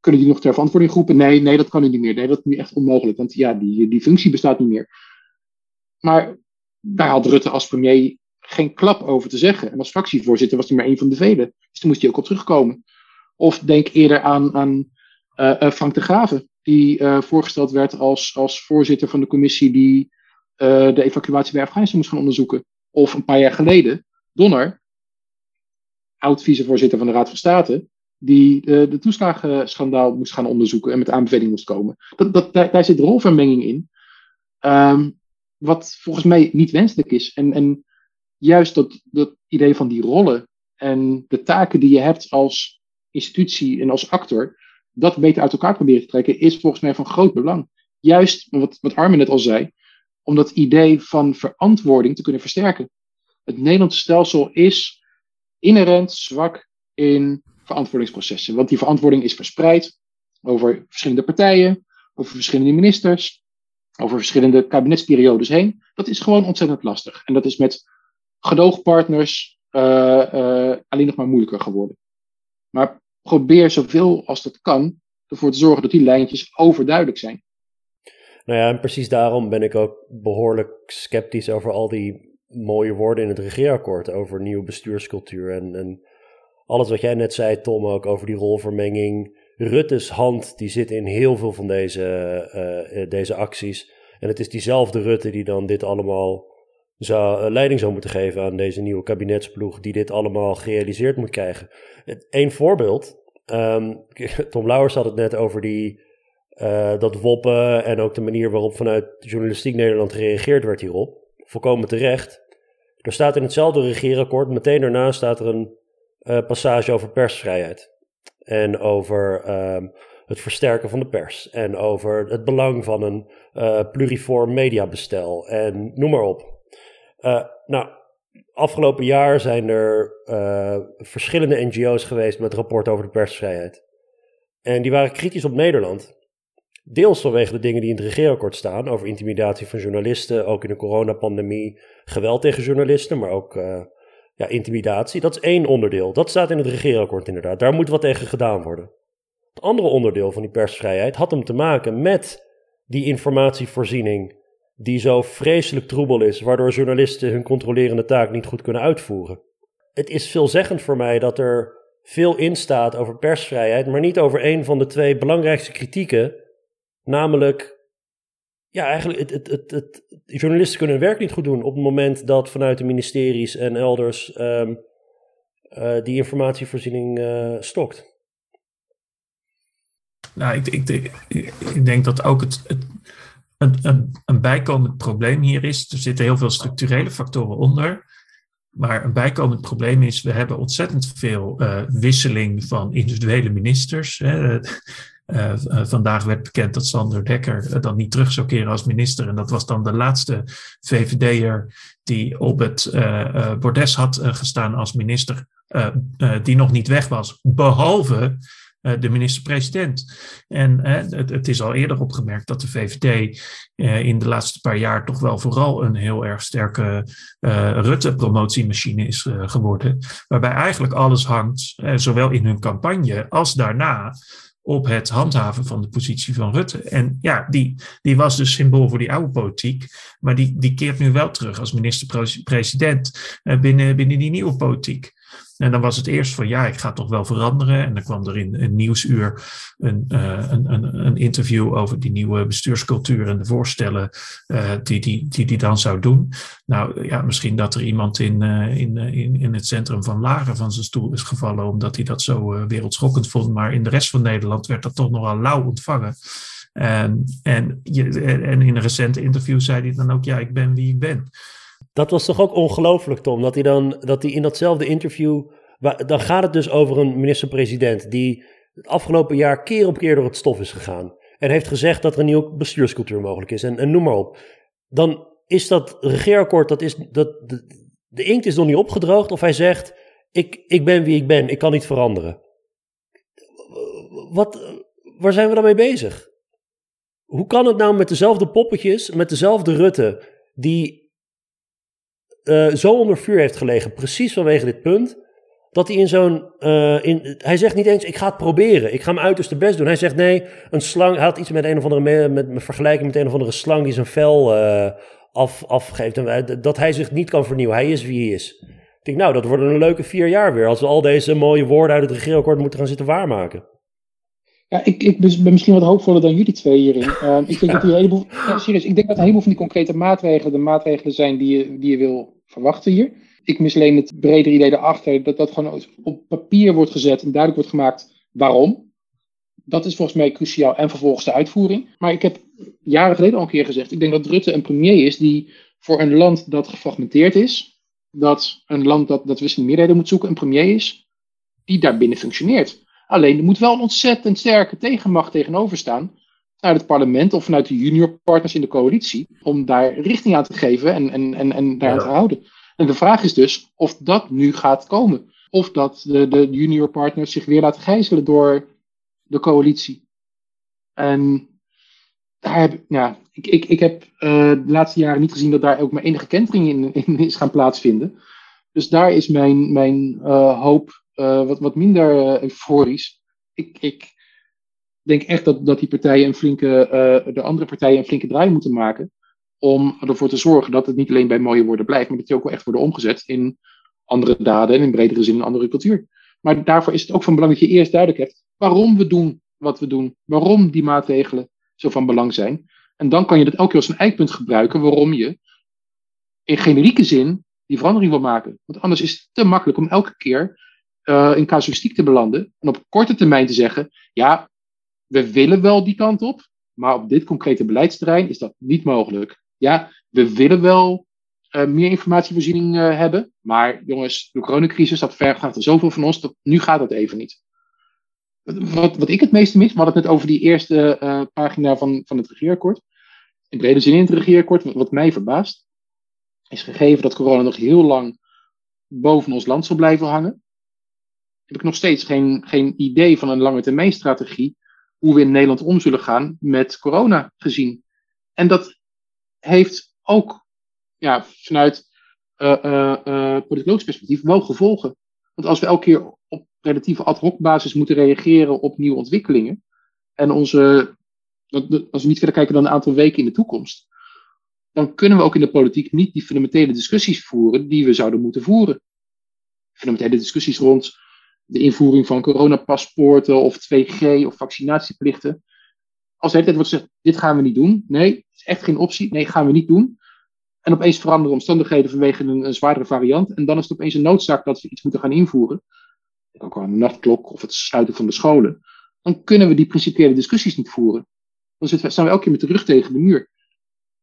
Kunnen die nog ter verantwoording roepen? Nee, nee, dat kan niet meer. Nee, dat is nu echt onmogelijk, want ja, die, die functie bestaat niet meer. Maar daar had Rutte als premier geen klap over te zeggen. En als fractievoorzitter was hij maar een van de velen. Dus toen moest hij ook op terugkomen. Of denk eerder aan, aan uh, Frank de Graven, die uh, voorgesteld werd als, als voorzitter van de commissie die de evacuatie bij Afghanistan moest gaan onderzoeken. Of een paar jaar geleden, Donner, oud-vicevoorzitter van de Raad van State, die de toeslagenschandaal moest gaan onderzoeken en met aanbeveling moest komen. Dat, dat, daar, zit rolvermenging in, um, wat volgens mij niet wenselijk is. En, en juist dat, idee van die rollen en de taken die je hebt als institutie en als actor, dat beter uit elkaar proberen te trekken, is volgens mij van groot belang. Juist wat, wat Armin net al zei, om dat idee van verantwoording te kunnen versterken. Het Nederlandse stelsel is inherent zwak in verantwoordingsprocessen. Want die verantwoording is verspreid over verschillende partijen, over verschillende ministers, over verschillende kabinetsperiodes heen. Dat is gewoon ontzettend lastig. En dat is met gedoogpartners uh, uh, alleen nog maar moeilijker geworden. Maar probeer zoveel als dat kan ervoor te zorgen dat die lijntjes overduidelijk zijn. Nou ja, en precies daarom ben ik ook behoorlijk sceptisch over al die mooie woorden in het regeerakkoord over nieuwe bestuurscultuur en, en alles wat jij net zei, Tom, ook over die rolvermenging. Rutte's hand die zit in heel veel van deze, uh, deze acties. En het is diezelfde Rutte die dan dit allemaal zou, leiding zou moeten geven aan deze nieuwe kabinetsploeg, die dit allemaal gerealiseerd moet krijgen. Eén voorbeeld. Um, Tom Lauwers had het net over die, uh, dat woppen en ook de manier waarop vanuit journalistiek Nederland gereageerd werd hierop volkomen terecht. Er staat in hetzelfde regeerakkoord, meteen daarna staat er een passage over persvrijheid. En over ehm, het versterken van de pers. En over het belang van een pluriform mediabestel. En noem maar op. nou, afgelopen jaar zijn er verschillende NGO's geweest met rapport over de persvrijheid. En die waren kritisch op Nederland. Deels vanwege de dingen die in het regeerakkoord staan over intimidatie van journalisten, ook in de coronapandemie, geweld tegen journalisten, maar ook uh, ja, intimidatie. Dat is één onderdeel. Dat staat in het regeerakkoord inderdaad. Daar moet wat tegen gedaan worden. Het andere onderdeel van die persvrijheid had hem te maken met die informatievoorziening die zo vreselijk troebel is, waardoor journalisten hun controlerende taak niet goed kunnen uitvoeren. Het is veelzeggend voor mij dat er veel in staat over persvrijheid, maar niet over een van de twee belangrijkste kritieken Namelijk, ja, eigenlijk, het, het, het, het, journalisten kunnen hun werk niet goed doen op het moment dat vanuit de ministeries en elders um, uh, die informatievoorziening uh, stokt. Nou, ik, ik, ik, denk dat ook het een, bijkomend probleem hier is. Er zitten heel veel structurele factoren onder. Maar een bijkomend probleem is, we hebben ontzettend veel uh, wisseling van individuele ministers. Hè. Uh, vandaag werd bekend dat Sander Dekker dan niet terug zou keren als minister. En dat was dan de laatste VVD'er die op het bordes had gestaan als minister, die nog niet weg was, behalve de minister-president. En het, het, is al eerder opgemerkt dat de VVD in de laatste paar jaar toch wel vooral een heel erg sterke Rutte-promotiemachine is geworden. Waarbij eigenlijk alles hangt, zowel in hun campagne als daarna op het handhaven van de positie van Rutte. En ja, die, die was dus symbool voor die oude politiek, maar die, die keert nu wel terug als minister-president eh, binnen, binnen die nieuwe politiek. En dan was het eerst van ja, ik ga toch wel veranderen. En dan kwam er in een nieuwsuur een, uh, een, een, een, interview over die nieuwe bestuurscultuur en de voorstellen uh, die, die, die die dan zou doen. Nou ja, misschien dat er iemand in, uh, in, in, in het centrum van Laren van zijn stoel is gevallen omdat hij dat zo wereldschokkend vond. Maar in de rest van Nederland werd dat toch nogal lauw ontvangen. En, en, en in een recente interview zei hij dan ook, ja, ik ben wie ik ben. Dat was toch ook ongelooflijk, Tom? Dat hij dan dat hij in datzelfde interview. Dan gaat het dus over een minister-president die het afgelopen jaar keer op keer door het stof is gegaan. En heeft gezegd dat er een nieuwe bestuurscultuur mogelijk is. En, en noem maar op. Dan is dat regeerakkoord, dat is, dat, de, de inkt is nog niet opgedroogd. Of hij zegt: ik, ik ben wie ik ben, ik kan niet veranderen. Wat, waar zijn we dan mee bezig? Hoe kan het nou met dezelfde poppetjes, met dezelfde Rutte, die uh, zo onder vuur heeft gelegen, precies vanwege dit punt, dat hij in zo'n. Uh, in, hij zegt niet eens: ik ga het proberen, ik ga mijn uiterste best doen. Hij zegt: nee, een slang. Hij had iets met een of andere. met, met vergelijking met een of andere slang die zijn vel uh, af, afgeeft. En, dat hij zich niet kan vernieuwen. Hij is wie hij is. Ik denk, nou, dat worden een leuke vier jaar weer. Als we al deze mooie woorden uit het regeerakkoord moeten gaan zitten waarmaken. Ja, ik, ik ben misschien wat hoopvoller dan jullie twee hierin. Uh, ik denk dat die heleboel, ja, serieus, ik denk dat een heleboel van die concrete maatregelen de maatregelen zijn die je, die je wil verwachten hier. Ik mis alleen het bredere idee erachter dat dat gewoon op papier wordt gezet en duidelijk wordt gemaakt waarom. Dat is volgens mij cruciaal en vervolgens de uitvoering. Maar ik heb jaren geleden al een keer gezegd, ik denk dat Rutte een premier is die voor een land dat gefragmenteerd is, dat een land dat, dat wisselende meerderheden moet zoeken, een premier is die daarbinnen functioneert. Alleen er moet wel een ontzettend sterke tegenmacht tegenover staan vanuit het parlement of vanuit de juniorpartners in de coalitie, om daar richting aan te geven en, en, en, en daar aan te houden. En de vraag is dus of dat nu gaat komen. Of dat de, de juniorpartners zich weer laten gijzelen door de coalitie. En daar heb, ja, ik, ik, ik heb uh, de laatste jaren niet gezien dat daar ook maar enige kentering in, in is gaan plaatsvinden. Dus daar is mijn, mijn uh, hoop uh, wat, wat minder euforisch. Ik, ik, denk echt dat, dat die partijen een flinke, uh, de andere partijen een flinke draai moeten maken. Om ervoor te zorgen dat het niet alleen bij mooie woorden blijft, maar dat die ook wel echt worden omgezet in andere daden en in bredere zin een andere cultuur. Maar daarvoor is het ook van belang dat je eerst duidelijk hebt waarom we doen wat we doen, waarom die maatregelen zo van belang zijn. En dan kan je dat elke keer als een eikpunt gebruiken waarom je in generieke zin die verandering wil maken. Want anders is het te makkelijk om elke keer uh, in casuïstiek te belanden en op korte termijn te zeggen: ja, we willen wel die kant op, maar op dit concrete beleidsterrein is dat niet mogelijk. Ja, we willen wel meer informatievoorziening hebben. Maar jongens, de coronacrisis, dat vergt er zoveel van ons, dat nu gaat dat even niet. Wat, wat ik het meeste mis, we hadden het net over die eerste pagina van, van het regeerakkoord. In brede zin in het regeerakkoord, wat mij verbaast, is gegeven dat corona nog heel lang boven ons land zal blijven hangen, heb ik nog steeds geen, geen idee van een lange termijn strategie hoe we in Nederland om zullen gaan met corona gezien. En dat heeft ook ja, vanuit uh, uh, perspectief wel gevolgen. Want als we elke keer op relatieve ad hoc basis moeten reageren op nieuwe ontwikkelingen, en onze, als we niet verder kijken dan een aantal weken in de toekomst, dan kunnen we ook in de politiek niet die fundamentele discussies voeren die we zouden moeten voeren. Fundamentele discussies rond de invoering van coronapaspoorten of 2G of vaccinatieplichten. Als de hele wordt gezegd, dit gaan we niet doen. Nee, het is echt geen optie. Nee, gaan we niet doen. En opeens veranderen omstandigheden vanwege een, zwaardere variant. En dan is het opeens een noodzaak dat we iets moeten gaan invoeren. Ook al een nachtklok of het sluiten van de scholen. Dan kunnen we die principiële discussies niet voeren. Dan staan we elke keer met de rug tegen de muur.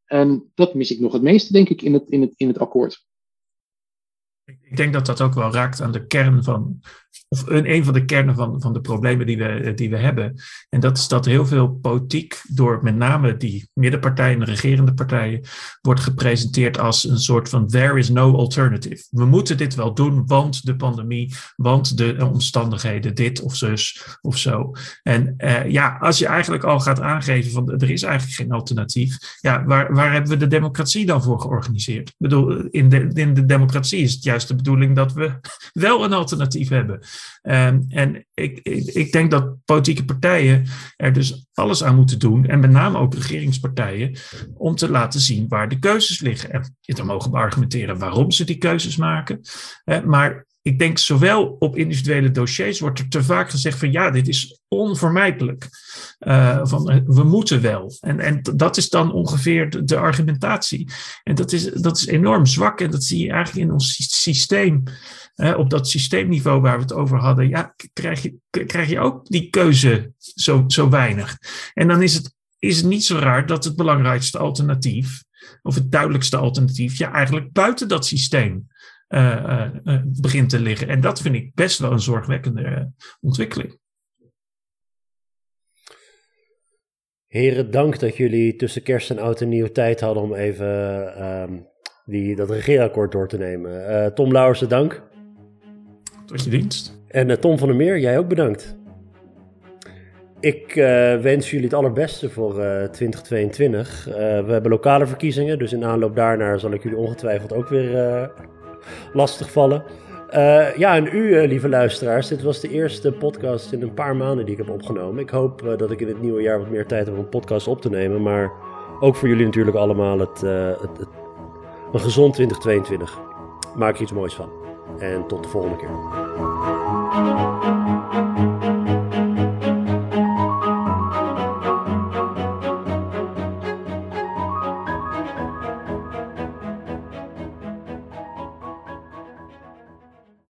En dat mis ik nog het meeste, denk ik, in het, in het, in het akkoord. Ik denk dat dat ook wel raakt aan de kern van of een, een van de kernen van, van de problemen die we, die we hebben. En dat is dat heel veel politiek door met name die middenpartijen, de regerende partijen, wordt gepresenteerd als een soort van there is no alternative. We moeten dit wel doen, want de pandemie, want de omstandigheden, dit of zus of zo. En uh, ja, als je eigenlijk al gaat aangeven van er is eigenlijk geen alternatief, ja, waar, waar hebben we de democratie dan voor georganiseerd? Ik bedoel, in de, in de democratie is het juist de bedoeling dat we wel een alternatief hebben. Ehm, en ik, ik, ik, denk dat politieke partijen er dus alles aan moeten doen, en met name ook regeringspartijen, om te laten zien waar de keuzes liggen. En dan mogen we argumenteren waarom ze die keuzes maken. maar ik denk zowel op individuele dossiers wordt er te vaak gezegd van ja, dit is onvermijdelijk. Uh, van, eh, we moeten wel. En, en dat is dan ongeveer de, de, argumentatie. En dat is, dat is enorm zwak en dat zie je eigenlijk in ons systeem op dat systeemniveau waar we het over hadden, ja, krijg, je, krijg je ook die keuze zo, zo weinig. En dan is het, is het niet zo raar dat het belangrijkste alternatief, of het duidelijkste alternatief, ja, eigenlijk buiten dat systeem uh, uh, begint te liggen. En dat vind ik best wel een zorgwekkende ontwikkeling. Heren, dank dat jullie tussen kerst en oud en nieuw tijd hadden om even uh, die, dat regeerakkoord door te nemen. Tom Lauwersen, dank. Tot je dienst. En uh, Tom van der Meer, jij ook bedankt. Ik uh, wens jullie het allerbeste voor uh, 2022. we hebben lokale verkiezingen, dus in aanloop daarnaar zal ik jullie ongetwijfeld ook weer lastig vallen. ja, en u, lieve luisteraars, dit was de eerste podcast in een paar maanden die ik heb opgenomen. Ik hoop dat ik in het nieuwe jaar wat meer tijd heb om een podcast op te nemen, maar ook voor jullie natuurlijk allemaal het, het, het een gezond 2022. Maak er iets moois van. En tot de volgende keer.